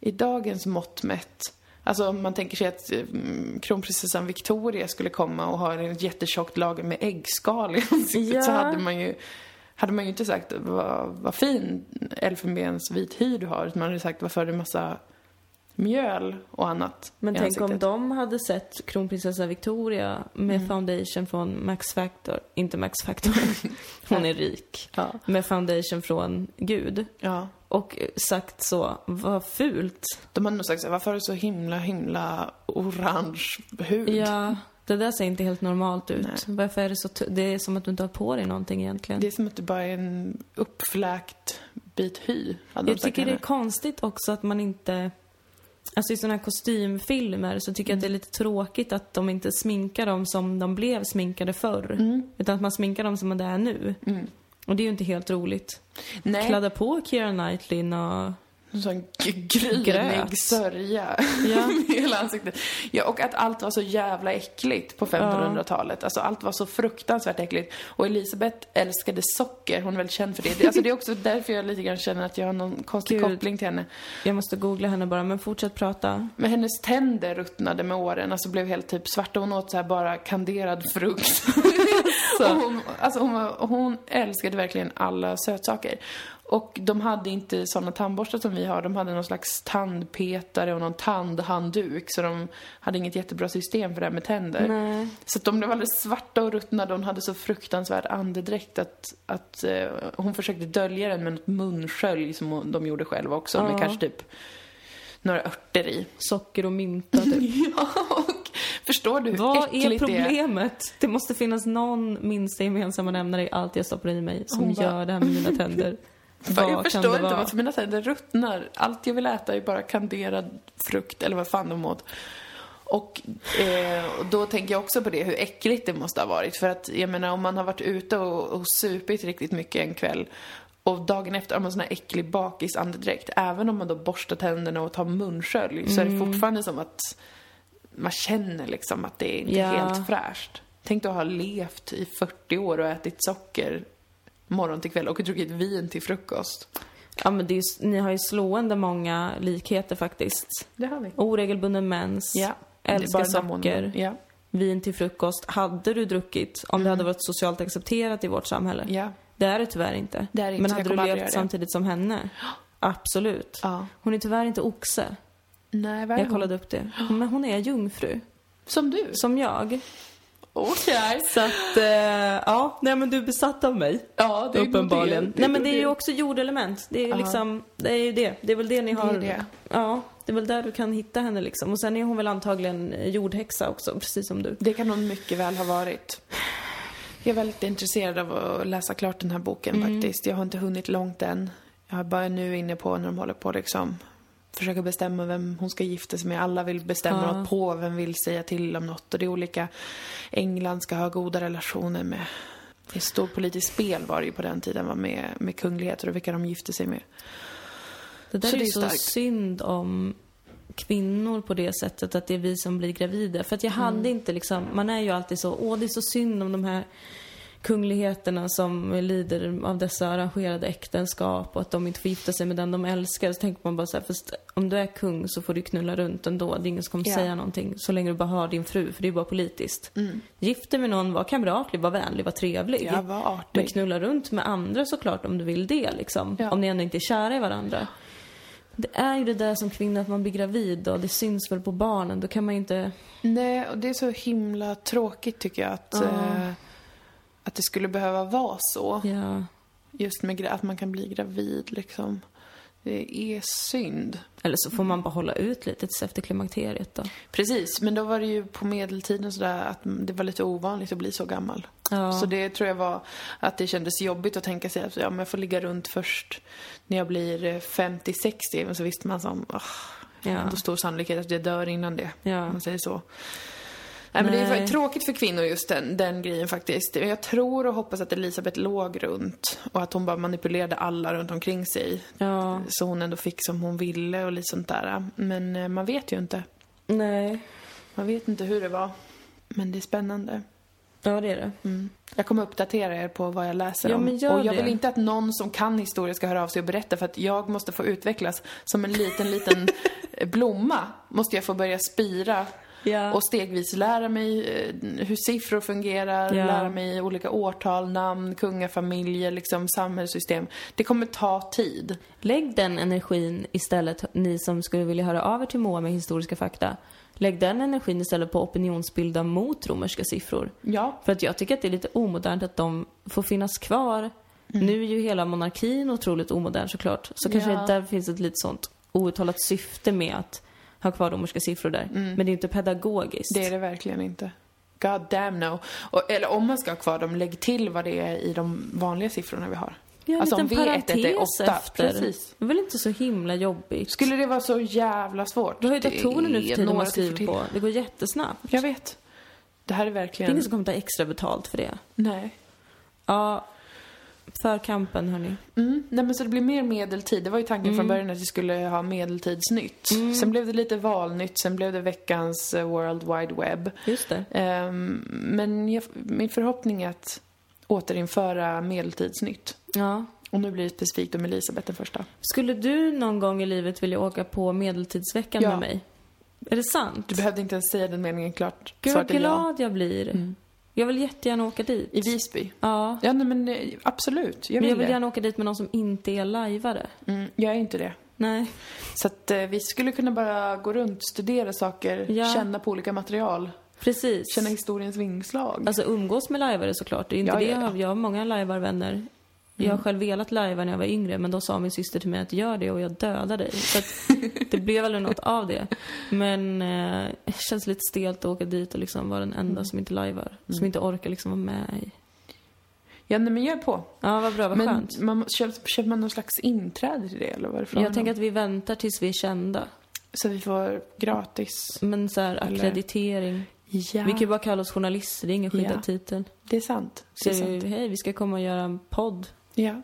i dagens mått mätt. Alltså om man tänker sig att mm, kronprinsessan Victoria skulle komma och ha en jättetjockt lager med äggskal i ansiktet Ja. så hade man ju hade man ju inte sagt vad, vad fin elfenbensvit hy du har utan man hade sagt varför har du massa mjöl och annat Men tänk om ansiktet. de hade sett kronprinsessa Victoria med Mm. foundation från Max Factor, inte Max Factor, <laughs> hon är rik, Ja. med foundation från Gud ja. och sagt så, vad fult. De hade nog sagt så varför har du så himla, himla orange hud? Ja, det där ser inte helt normalt ut. Nej. Varför är det så, det är som att du inte har på dig någonting egentligen. Det är som att det bara är en uppfläkt bit hy. Jag tycker det är konstigt också att man inte... Alltså i sådana här kostymfilmer så tycker jag att det är lite tråkigt att de inte sminkar dem som de blev sminkade förr. Utan att man sminkar dem som det är nu. Och det är ju inte helt roligt. Nej, Kladda på Keira Knightley och... en sån grynig sörja <laughs> Ja. i hela ansiktet. Ja, och att allt var så jävla äckligt på 1500-talet. Alltså allt var så fruktansvärt äckligt. Och Elisabeth älskade socker, hon är väl känd för det. Alltså det är också därför jag lite grann känner att jag har någon konstig Gud. koppling till henne. Jag måste googla henne bara, men fortsätt prata. Men hennes tänder ruttnade med åren, alltså blev helt typ svarta. Hon åt så här bara kanderad frukt. <laughs> och hon, alltså hon, hon älskade verkligen alla sötsaker. Och de hade inte sådana tandborstar som vi har. De hade någon slags tandpetare och någon tandhandduk. Så de hade inget jättebra system för det här med tänder. Nej. Så de blev alldeles svarta och ruttnade hon hade så fruktansvärd andedräkt att, att eh, hon försökte dölja den med något munskölj som hon, de gjorde själva också. Ja. Med kanske typ några örter i. Socker och mynta typ. <laughs> Ja, och förstår du hur Vad är äckligt det är? problemet? Det måste finnas någon minsta gemensamma nämnare i allt jag stoppar i mig som bara- gör det här med mina tänder. <laughs> Vad jag förstår inte vara? varför mina tänder ruttnar. Allt jag vill äta är bara kanderad frukt eller vad fan de åt. Och, eh, och då tänker jag också på det, hur äckligt det måste ha varit. För att jag menar om man har varit ute och, och supit riktigt mycket en kväll och dagen efter har man sån här äcklig bakisandedräkt. Även om man då borstar tänderna och tar munskölj så är Mm. det fortfarande som att man känner liksom att det är inte Ja. helt fräscht. Tänk att ha levt i 40 år och ätit socker morgon till kväll och druckit vin till frukost. Ja men ju, ni har ju slående många likheter faktiskt. Det har vi. Oregelbunden mens, Ja. älskar socker. Ja. vin till frukost. Hade du druckit om det hade varit socialt accepterat i vårt samhälle? Mm. ja. Det är det tyvärr inte. Det är inte, Men hade du levt samtidigt som henne? <gasps> Absolut. Ja. Hon är tyvärr inte oxe. Nej, vad är Jag hon? kollade upp det. Men hon är jungfru. Som du? Som jag. Okej. Så att, eh, ja, nej men du är besatt av mig. Ja, det är Uppenbarligen. det. Nej men det är ju också jordelement. Det är ju liksom, det är ju det. Det är väl det ni Det är har. det. Ja, det är väl där du kan hitta henne liksom. Och sen är hon väl antagligen eh, jordhäxa också, precis som du. Det kan hon mycket väl ha varit. Jag är väldigt intresserad av att läsa klart den här boken Mm. faktiskt. Jag har inte hunnit långt än. Jag är bara nu inne på när de håller på liksom försöka bestämma vem hon ska gifta sig med. Alla vill bestämma Ja. något. Påven vill säga till om något och det är olika. England ska ha goda relationer med det är stort politiskt spel var det ju på den tiden var med, med kungligheter och vilka de gifte sig med. Det där Så är ju så synd om kvinnor på det sättet att det är vi som blir gravida. För att jag Mm. hade inte liksom, man är ju alltid så, åh det är så synd om de här kungligheterna som lider av dessa arrangerade äktenskap och att de inte får gifta sig med den de älskar. Så tänker man bara så här, fast om du är kung så får du knulla runt ändå. Det är ingen som kommer Ja. säga någonting så länge du bara har din fru, för det är bara politiskt. Gift dig med någon, var kamratlig, var vänlig, var trevlig. Jag var Men artig. knulla runt med andra såklart om du vill det liksom. Ja. Om ni ändå inte är kära i varandra. Det är ju det där som kvinna att man blir gravid och det syns väl på barnen. Då kan man ju inte... Nej, och det är så himla tråkigt tycker jag att, Ja. eh, att det skulle behöva vara så. Ja. Just med att man kan bli gravid liksom. Det är synd. Eller så får man bara hålla ut lite tills efter klimakteriet då. Precis, men då var det ju på medeltiden sådär att det var lite ovanligt att bli så gammal. Ja. Så det tror jag var att det kändes jobbigt att tänka sig att ja, men jag får ligga runt först när jag blir eh, 50-60. Men så visste man som, oh, Ja. ändå stor sannolikhet att jag dör innan det. Ja. Om man säger så. Nej, men det är tråkigt för kvinnor just den, den grejen faktiskt. Jag tror och hoppas att Elisabeth låg runt och att hon bara manipulerade alla runt omkring sig. Ja, Så hon ändå fick som hon ville och lite sånt där. Men eh, man vet ju inte. nej. Man vet inte hur det var. Men det är spännande. Ja, det är det. Mm. Jag kommer uppdatera er på vad jag läser Ja, om. men gör och jag det. vill inte att någon som kan historia ska höra av sig och berätta för att jag måste få utvecklas som en liten, liten <laughs> blomma. Måste jag få börja spira Ja. och stegvis lära mig eh, hur siffror fungerar, Ja. lära mig olika årtal, namn, kungafamiljer, liksom samhällssystem. Det kommer ta tid. Lägg den energin istället, ni som skulle vilja höra av er till Moa med historiska fakta. Lägg den energin istället på opinionsbilda mot romerska siffror. Ja, För att jag tycker att det är lite omodernt att de får finnas kvar. Mm. Nu är ju hela monarkin otroligt omodern såklart. Så kanske Ja. där finns ett lite sånt outtalat syfte med att ha kvar romerska siffror där. Men det är inte pedagogiskt. Mm. det är det verkligen inte. God damn no. Och, eller om man ska ha kvar dem, lägg till vad det är i de vanliga siffrorna vi har. Ja, Alltså, om liten V1 är parentes åtta, efter. precis. Det är väl inte så himla jobbigt? Skulle det vara så jävla svårt? Du har ju datorer nu för tiden man skriver på. Det går jättesnabbt. Jag vet. Det här är Det är verkligen... ingen som kommer ta extra betalt för det. Nej. Ja, för kampen hörni. Mm. Nej men så det blir mer medeltid. Det var ju tanken från början att vi skulle ha medeltidsnytt. Sen blev det lite valnytt, sen blev det veckans eh, World Wide Web. Just det. Ehm, men jag, min förhoppning är att återinföra medeltidsnytt. Ja. Och nu blir det specifikt om Elisabeth den första. Skulle du någon gång i livet vilja åka på medeltidsveckan Ja. med mig? Är det sant? Du behövde inte ens säga den meningen klart. Gud vad glad jag blir. Jag vill jättegärna åka dit. I Visby? Ja. Ja, nej, men eh, absolut. Jag Men vill, jag vill det. gärna åka dit med någon som inte är lajvare. Mm, jag är inte det. Nej. Så att eh, vi skulle kunna bara gå runt, studera saker, Ja. känna på olika material, Precis. känna historiens vingslag. Alltså umgås med lajvare såklart. Det är inte Ja, det ja, jag ja. Jag har många lajvarvänner. Jag har själv velat lajva när jag var yngre men då sa min syster till mig att gör det och jag dödar dig. Så att <laughs> det blev aldrig något av det. Men eh, det känns lite stelt att åka dit och liksom vara den enda som inte lajvar. Som inte orkar liksom vara med i. Ja, nej, men jag är på. Ja, vad bra, vad Men skönt. man, må- köper, köper man någon slags inträde till det eller frågan Jag tänker att vi väntar tills vi är kända. Så vi får gratis. Men så här, akkreditering. Ja, Vi kan ju bara kalla oss journalister, det är ingen skyddad Ja. titel. det är sant. Det är sant. hej, vi ska komma och göra en podd. Ja.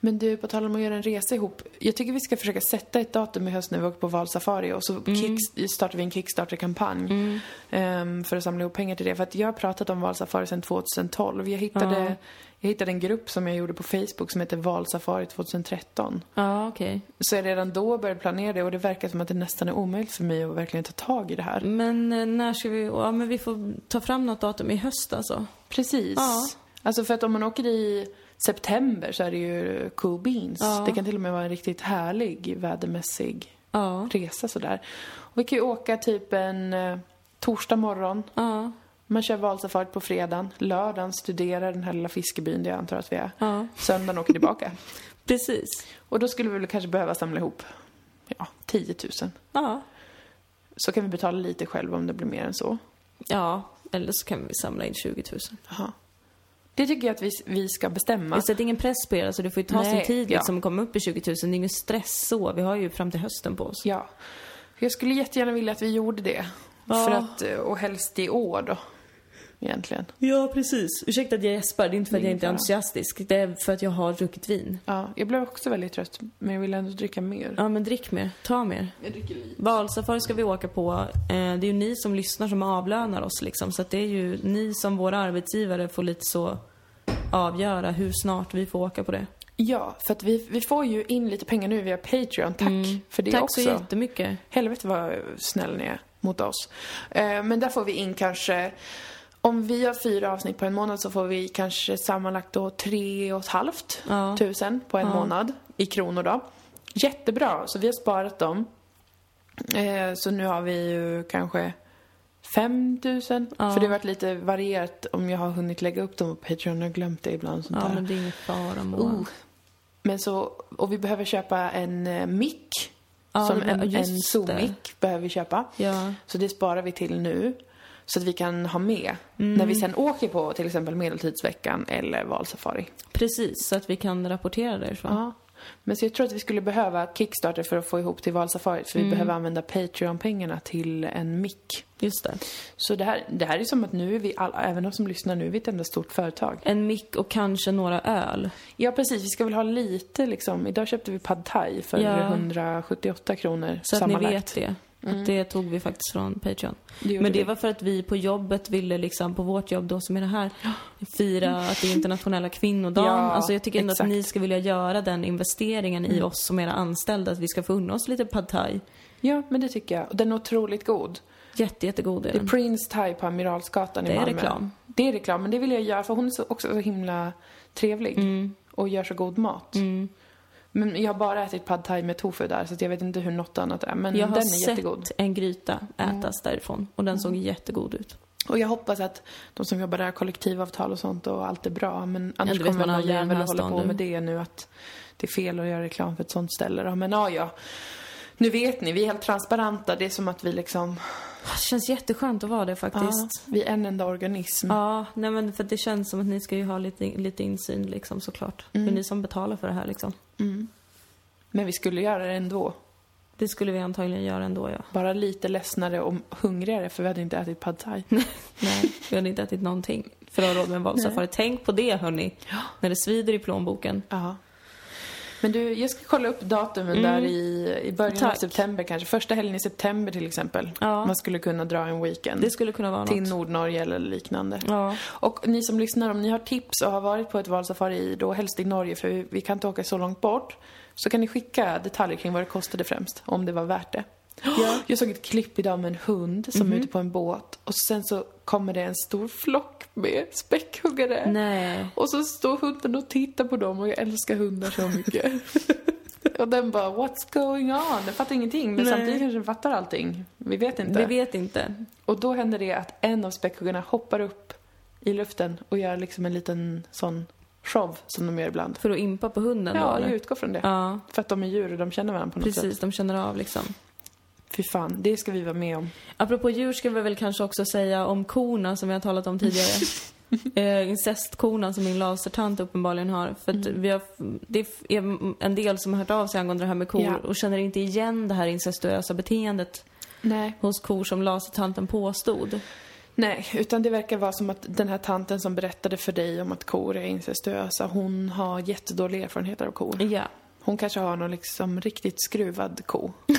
Men du, på tal om att göra en resa ihop. Jag tycker vi ska försöka sätta ett datum i höst när vi åker på valsafari och så Mm. startar vi en Kickstarter-kampanj. ehm, för att samla ihop pengar till det. För att jag har pratat om valsafari sedan 2012. Jag hittade, Ja. jag hittade en grupp som jag gjorde på Facebook som heter Valsafari 2013. Ja, okej. Så jag redan då började planera det och det verkar som att det nästan är omöjligt för mig att verkligen ta tag i det här. Men eh, när ska vi... Ja, men vi får ta fram något datum i höst alltså. Precis. Ja. Alltså för att om man åker i september så är det ju cool beans. Ja. Det kan till och med vara en riktigt härlig vädermässig Ja. resa sådär. Och vi kan ju åka typ en eh, torsdag morgon. Ja. Man kör valsafari på fredagen. Lördagen studerar den här lilla fiskebyn där jag antar att vi är. Ja. Söndagen åker tillbaka. <laughs> Precis. Och då skulle vi väl kanske behöva samla ihop, ja, 10 000. Ja. Så kan vi betala lite själva om det blir mer än så. Ja. Eller så kan vi samla in 20 000. Jaha. Det tycker jag att vi, vi ska bestämma. Vi sätter ingen press på er, alltså det får ju ta sin tid ja. liksom att komma upp i 20 000. Det är ingen stress så. Vi har ju fram till hösten på oss. Ja. Jag skulle jättegärna vilja att vi gjorde det. Ja. För att, eh, och helst i år då. Egentligen. Ja, precis. Ursäkta att jag gäspar, det är inte för att jag inte är entusiastisk. Det är för att jag har druckit vin. Ja, jag blev också väldigt trött. Men jag vill ändå dricka mer. Ja, men drick mer. Ta mer. Jag dricker lite. Valsafari ska vi åka på. Eh, Det är ju ni som lyssnar som avlönar oss liksom. Så att det är ju ni som våra arbetsgivare får lite så avgöra hur snart vi får åka på det. Ja, för att vi, vi får ju in lite pengar nu via Patreon. Tack för det Mm. Tack också. så jättemycket. Helvete vad snäll ni är mot oss. Eh, men där får vi in kanske, om vi har fyra avsnitt på en månad så får vi kanske sammanlagt då tre och ett halvt Ja. tusen på en Ja. månad i kronor då. Jättebra, så vi har sparat dem. Eh, så nu har vi ju kanske 5 000. Ja. För det har varit lite varierat om jag har hunnit lägga upp dem på Patreon. Jag har glömt det ibland. Sånt Ja, där. men det är inget fara Moa. Oh. Men så, och vi behöver köpa en eh, mick. Ja, som en, en. Zoom-mick behöver vi köpa. Ja. Så det sparar vi till nu. Så att vi kan ha med Mm. när vi sen åker på till exempel Medeltidsveckan eller valsafari. Precis, så att vi kan rapportera därifrån. Ja. Men så jag tror att vi skulle behöva Kickstarter för att få ihop till valsafariet. För vi behöver använda Patreon-pengarna till en mick. Just det. Så det här, det här är som att nu är vi alla, även de som lyssnar nu, är vi ett enda stort företag. En mick och kanske några öl. Ja, precis. Vi ska väl ha lite liksom. Idag köpte vi pad thai för Ja. 178 kronor Så att ni vet det. Att det tog vi faktiskt från Patreon. Det Men det vi. var för att vi på jobbet ville liksom, på vårt jobb då som är det här, fira att det är internationella kvinnodagen. Ja, alltså jag tycker ändå exakt. att ni ska vilja göra den investeringen i oss som era anställda, att vi ska få unna oss lite pad thai. Ja, men det tycker jag. Och den är otroligt god. Jätte, jättegod är Det är den. Prince Thai på Amiralsgatan i Det är Malmö. reklam. Det är reklam, men det vill jag göra för hon är så, också så himla trevlig. Mm. Och gör så god mat. Men jag har bara ätit pad thai med tofu där, så jag vet inte hur något annat är. Men Jag har den är sett jättegod. Mm. en gryta ätas därifrån och den såg jättegod ut. Och jag hoppas att de som jobbar där har kollektivavtal och sånt och allt är bra. Men annars vet kommer man jävel att hålla på med det nu att det är fel att göra reklam för ett sånt ställe. Men ja, ja. Nu vet ni, vi är helt transparenta. Det är som att vi liksom, Det känns jätteskönt att vara det ja, faktiskt. vi är en enda organism. Ja, nej men för det känns som att ni ska ju ha lite, lite insyn liksom såklart. Det är ni som betalar för det här liksom. Men vi skulle göra det ändå. Det skulle vi antagligen göra ändå ja. Bara lite ledsnare och hungrigare för vi hade inte ätit pad thai. <laughs> Nej, vi hade inte ätit någonting för att ha råd med en valsafari. Tänk på det hörni. När det svider i plånboken. Ja. Men du, jag ska kolla upp datumen där i, i början av Mm. Tack. september kanske. Första helgen i september till exempel. Ja. Man skulle kunna dra en weekend. Det skulle kunna vara till något. Nordnorge eller liknande. Ja. Och ni som lyssnar, om ni har tips och har varit på ett valsafari, då helst i Norge, för vi, vi kan inte åka så långt bort, så kan ni skicka detaljer kring vad det kostade främst, om det var värt det. <gasps> Jag såg ett klipp idag med en hund som Mhm. är ute på en båt och sen så kommer det en stor flock med späckhuggare. Nej. Och så står hunden och tittar på dem och jag älskar hundar så mycket. <laughs> och den bara, what's going on? Den fattar ingenting, men Nej. samtidigt kanske den fattar allting. Vi vet inte. Vi vet inte. Och då händer det att en av späckhuggarna hoppar upp i luften och gör liksom en liten sån show som de gör ibland. För att impa på hunden då Ja, eller? jag utgår från det. Ja, För att de är djur och de känner varandra på något sätt. precis. De känner av liksom. Fy fan, det ska vi vara med om. Apropå djur ska vi väl kanske också säga om korna som vi har talat om tidigare. <laughs> eh, incestkorna som min lasertant uppenbarligen har. För att vi har, det är en del som har hört av sig angående det här med kor Ja. och känner inte igen det här incestuösa beteendet Nej. hos kor som lasertanten påstod. Nej, utan det verkar vara som att den här tanten som berättade för dig om att kor är incestuösa, hon har jättedåliga erfarenheter av kor. Ja. Hon kanske har någon liksom riktigt skruvad ko. <laughs>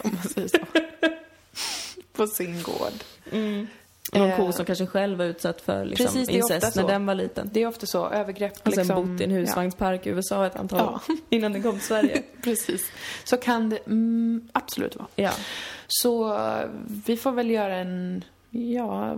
<laughs> om man säger så. <laughs> På sin gård. Någon Eh, ko som kanske själv var utsatt för liksom, Precis, incest när den var liten. Det är ofta så, övergrepp Och sen liksom. bott i en husvagnspark i USA ett antal år Ja. innan den kom till Sverige. Ja, <laughs> precis. Så kan det mm, absolut vara. Ja. Så eh, vi får väl göra en, ja,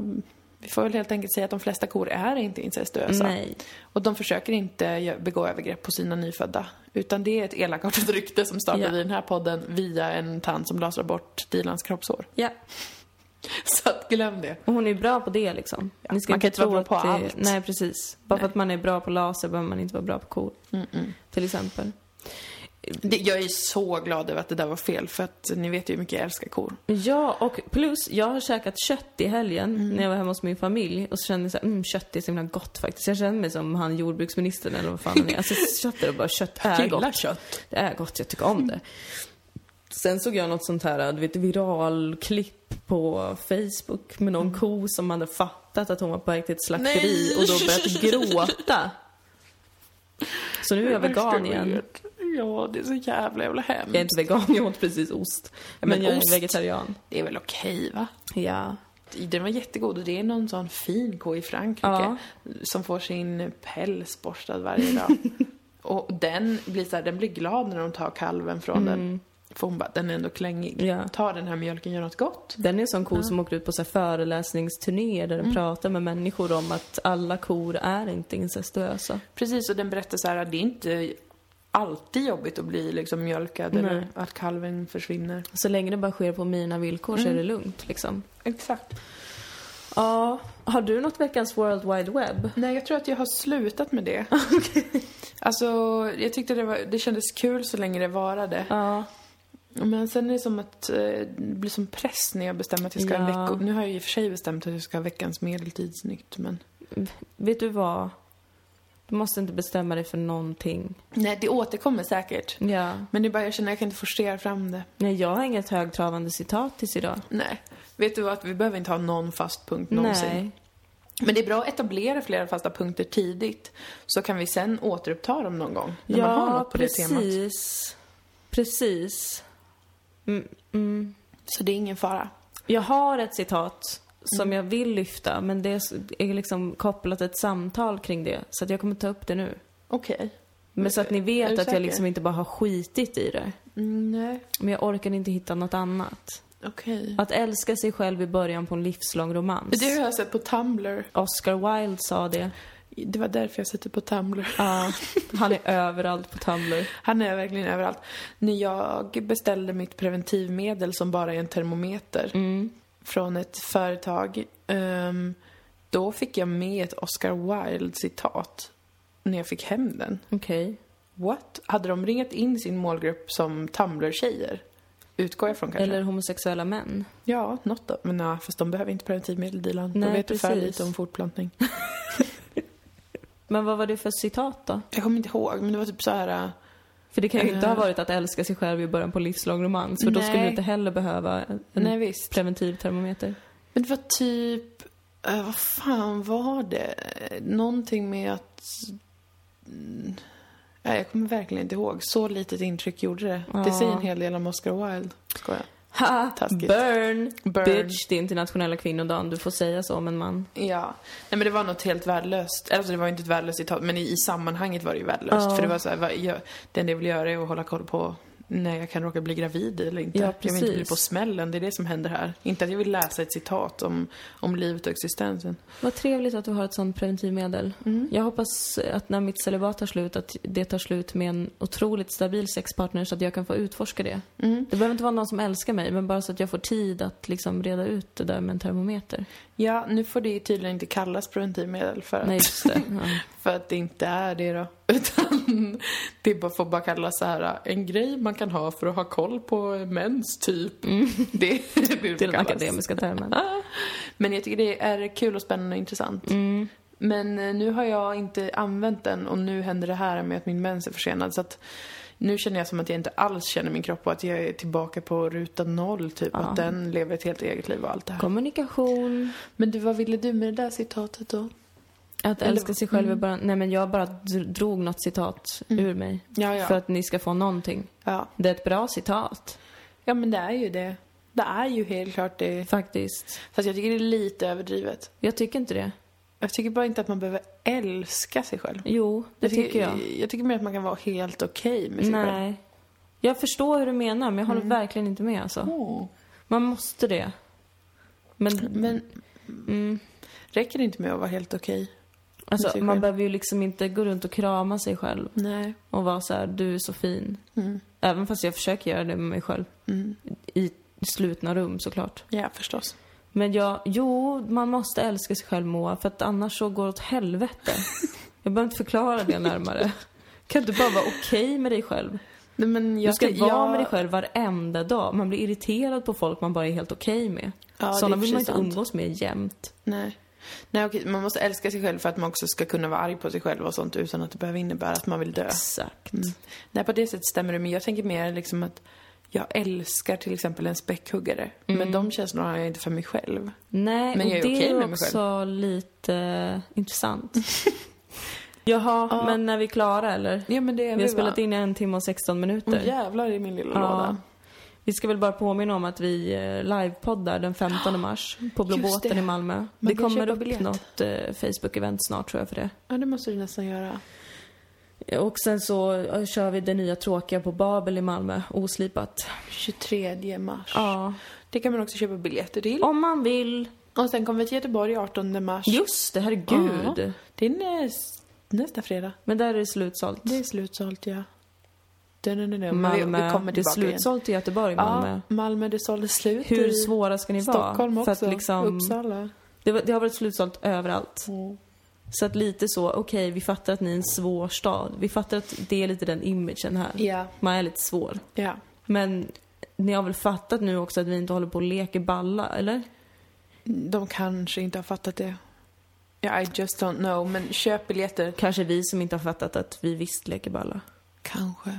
vi får väl helt enkelt säga att de flesta kor är inte incestuösa. Nej. Och de försöker inte begå övergrepp på sina nyfödda. Utan det är ett elakartat rykte som startade Ja. i den här podden via en tant som lasrar bort Dilans kroppshår. Ja. <laughs> Så att glöm det. Och hon är bra på det liksom. Ja, man kan inte vara bra på det, allt. Nej, precis. Bara för Nej. att man är bra på laser behöver man inte vara bra på kor. Till exempel. Jag är så glad över att det där var fel, för att ni vet ju hur mycket jag älskar kor. Ja, och plus, jag har käkat kött i helgen Mm. när jag var hemma hos min familj och så kände jag så här, mm, kött är så himla gott faktiskt. Jag kände mig som han jordbruksministern eller vad fan han är. Alltså <laughs> kött är bara, kött är gott. kött. Det är gott, jag tycker om det. Sen såg jag något sånt här, du vet, viral klipp på Facebook med någon ko som hade fattat att hon var på väg till ett slakteri Nej. och då börjat <laughs> gråta. Så nu är jag vegan igen. Ja, det är så jävla jävla hemskt. Jag är inte vegan, jag åt precis ost. men Men jag är ost. vegetarian. Det är väl okej, va? Ja. Den var jättegod och det är någon sån fin ko i Frankrike Ja. som får sin päls borstad varje dag. <laughs> och den blir, så här, den blir glad när de tar kalven från den. För hon bara, den är ändå klängig. Ja. Ta den här mjölken, gör något gott. Den är en sån ko som åker ut på så föreläsningsturnéer där den pratar med människor om att alla kor är inte incestuösa. Precis, och den berättar så här att det är inte alltid jobbigt att bli liksom mjölkad eller Nej. att kalven försvinner. Så länge det bara sker på mina villkor så är det lugnt liksom. Exakt. Ja, har du något veckans World Wide Web? Nej, jag tror att jag har slutat med det. <laughs> Alltså, jag tyckte det, var, det kändes kul så länge det varade. Ja. Men sen är det som att eh, det blir som press när jag bestämmer att jag ska ha Ja. vecko... Nu har jag i och för sig bestämt att jag ska ha veckans medeltidsnytt, men... Vet du vad? Du måste inte bestämma dig för någonting. Nej, det återkommer säkert. Ja. Men det är bara, jag känner jag kan inte forcera fram det. Nej, jag har inget högtravande citat tills idag. Nej. Vet du att vi behöver inte ha någon fast punkt någonsin. Nej. Men det är bra att etablera flera fasta punkter tidigt. Så kan vi sen återuppta dem någon gång. När man har Ja, något på det temat. precis. Precis. Mm, mm. Så det är ingen fara. Jag har ett citat som Mm. jag vill lyfta, men det är liksom kopplat ett samtal kring det. Så att jag kommer ta upp det nu. Okej. Men så att ni vet att jag liksom inte bara har skitit i det. Mm, nej, Men jag orkar inte hitta något annat. okej. Att älska sig själv i början på en livslång romans. Det har jag sett på Tumblr. Oscar Wilde sa det. Det var därför jag sitter på Tumblr. Ja, han är överallt på Tumblr. Han är verkligen överallt. När jag beställde mitt preventivmedel som bara är en termometer Mm. Från ett företag. ehm, då fick jag med ett Oscar Wilde-citat när jag fick hem den. Okej. What? Hade de ringat in sin målgrupp som Tumblr-tjejer? Utgår jag från kanske? Eller homosexuella män. Ja, något då. Men ja, fast de behöver inte preventivmedel, Dilan. De Nej, vet ju för precis. lite om fortplantning. <laughs> Men vad var det för citat då? Jag kommer inte ihåg, men det var typ så här... För det kan ju inte Eh. ha varit att älska sig själv i början på livslång romans. För då skulle du inte heller behöva en Nej, visst. preventiv termometer. Men det var typ... eh, vad fan var det? Någonting med att... Mm, nej, jag kommer verkligen inte ihåg. Så litet intryck gjorde det. Det Ja. säger en hel del om Oscar Wilde. Skojar. Ha! Taskigt. Burn! Burn. Bitch, det är internationella kvinnodagen. Du får säga så om en man. Ja. Nej men det var något helt värdelöst. Alltså det var inte ett värdelöst citat, men i, i sammanhanget var det ju värdelöst. Ja. För det var så här, vad, jag, det enda jag vill göra är att hålla koll på när jag kan råka bli gravid eller inte. Ja, jag vill inte bli på smällen, det är det som händer här. Inte att jag vill läsa ett citat om, om livet och existensen. Vad trevligt att du har ett sånt preventivmedel. Mm. Jag hoppas att när mitt celibat tar slut, att det tar slut med en otroligt stabil sexpartner så att jag kan få utforska det. Mm. Det behöver inte vara någon som älskar mig, men bara så att jag får tid att liksom reda ut det där med en termometer. Ja, nu får det tydligen inte kallas preventivmedel för att, Nej. <laughs> Ja. för att det inte är det då. <laughs> Utan det bara, får bara kallas så här, en grej man kan ha för att ha koll på mens typ. <laughs> Det, <laughs> det, det Det är den akademiska termen. Men jag tycker det är kul och spännande och intressant. Mm. Men eh, nu har jag inte använt den och nu händer det här med att min mens är försenad. Så att nu känner jag som att jag inte alls känner min kropp och att jag är tillbaka på ruta noll typ. Ja. Att den lever ett helt eget liv och allt det här. Kommunikation. Men du, vad ville du med det där citatet då? Att Eller- älska sig själv är bara... Nej, men jag bara dr- drog något citat ur mig. Ja, ja. För att ni ska få någonting. ja. Det är ett bra citat, Ja, men det är ju det. Det är ju helt klart det. faktiskt. Fast jag tycker det är lite överdrivet. Jag tycker inte det. Jag tycker bara inte att man behöver älska sig själv. Jo, det tycker jag. Jag tycker mer att man kan vara helt okej med sig själv. Nej. Jag förstår hur du menar, men jag håller Mm. verkligen inte med alltså. Åh. Man måste det. Men, Men mm, räcker det inte med att vara helt okej? Alltså, man behöver ju liksom inte gå runt och krama sig själv Nej. och vara så här, du är så fin. Mm. Även fast jag försöker göra det med mig själv. Mm. I slutna rum såklart. Ja, förstås. Men jag, jo, man måste älska sig själv Moa, för att annars så går det åt helvete. <laughs> Jag behöver inte förklara det närmare. Kan du bara vara okej med dig själv? Nej, men jag Du ska jag, vara med dig själv varenda dag. Man blir irriterad på folk man bara är helt okej med. Ja, Sådana vill man inte sant. umgås med jämt. Nej. Nej, okej. Man måste älska sig själv för att man också ska kunna vara arg på sig själv och sånt utan att det behöver innebära att man vill dö. Exakt. Mm. Nej, på det sättet stämmer det. Men jag tänker mer liksom att jag älskar till exempel en späckhuggare. Men de känslorna har jag inte för mig själv. Nej, Men jag är och det är också lite eh, intressant. <laughs> Jaha, Ja. men är vi klara eller? Ja, men det är Vi har spelat in i en timme och 16 minuter. Åh, jävlar i min lilla Ja. låda. Vi ska väl bara påminna om att vi eh, livepoddar den 15 <gasps> mars på Blå båten i Malmö. Man det kommer upp biljett. något eh, Facebook-event snart tror jag för det. Ja, det måste du nästan göra. Och sen så eh, kör vi det nya tråkiga på Babel i Malmö, oslipat. 23 mars. Ja, Det kan man också köpa biljetter till. om man vill. Och sen kommer vi till Göteborg 18 mars. Just det, herregud. Ja. Det är näst, nästa fredag. Men där är det slutsålt. Det är slutsålt, ja. Dun, dun, dun, Malmö, vi, vi kommer det är slutsålt i Göteborg, Malmö. Ja, Malmö, det sålde slut Hur i svåra ska ni vara? Stockholm också. För att liksom, Uppsala. det, var- det har varit slutsålt överallt. Så att lite så, okej, vi fattar att ni är en svår stad. Vi fattar att det är lite den imagen här. Ja, Man är lite svår. ja. Men ni har väl fattat nu också att vi inte håller på och leker balla, eller? De kanske inte har fattat det. Ja, I just don't know, men köp biljetter. Kanske vi som inte har fattat att vi visst leker balla. Kanske.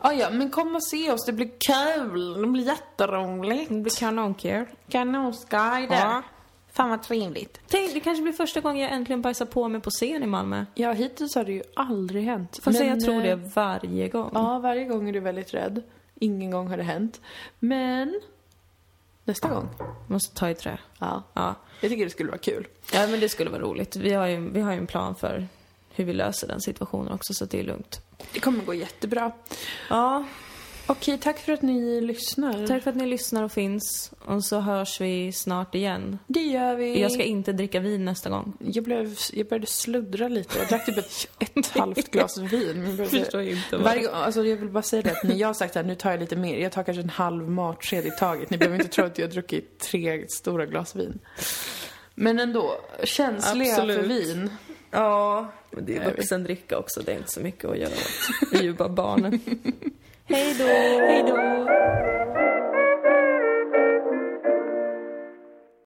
Ah, ja, men kom och se oss. Det blir kul. Det blir jätteroligt. Det blir kanonkul. Kanonsguider. Ja. Fan vad trevligt. Tänk, det kanske blir första gången jag äntligen bajsar på mig på scen i Malmö. Ja, hittills har det ju aldrig hänt. Fast Men, jag tror det eh, varje gång. Ja, varje gång är du väldigt rädd. Ingen gång har det hänt. Men nästa gång. Måste ta i trä. Ja. Ja. Jag tycker det skulle vara kul. ja, men det skulle vara roligt. Vi har, ju, vi har ju en plan för hur vi löser den situationen också, så det är lugnt. Det kommer gå jättebra. Ja, Okej, tack för att ni lyssnar. tack för att ni lyssnar och finns. Och så hörs vi snart igen. Det gör vi. Jag ska inte dricka vin nästa gång. Jag, blev, jag började sluddra lite. Jag drack typ ett, <laughs> ett halvt glas vin. Men jag började- inte Varje gång, alltså jag vill bara säga det att när jag har sagt att nu tar jag lite mer, jag tar kanske en halv matsked i taget. Ni behöver inte tro att jag har druckit tre stora glas vin. Men ändå, känsliga Absolut. för vin. Ja, men det är vuxendricka också. Det är inte så mycket att göra åt. Vi är ju bara barnen. <laughs> Hej då! Hej då!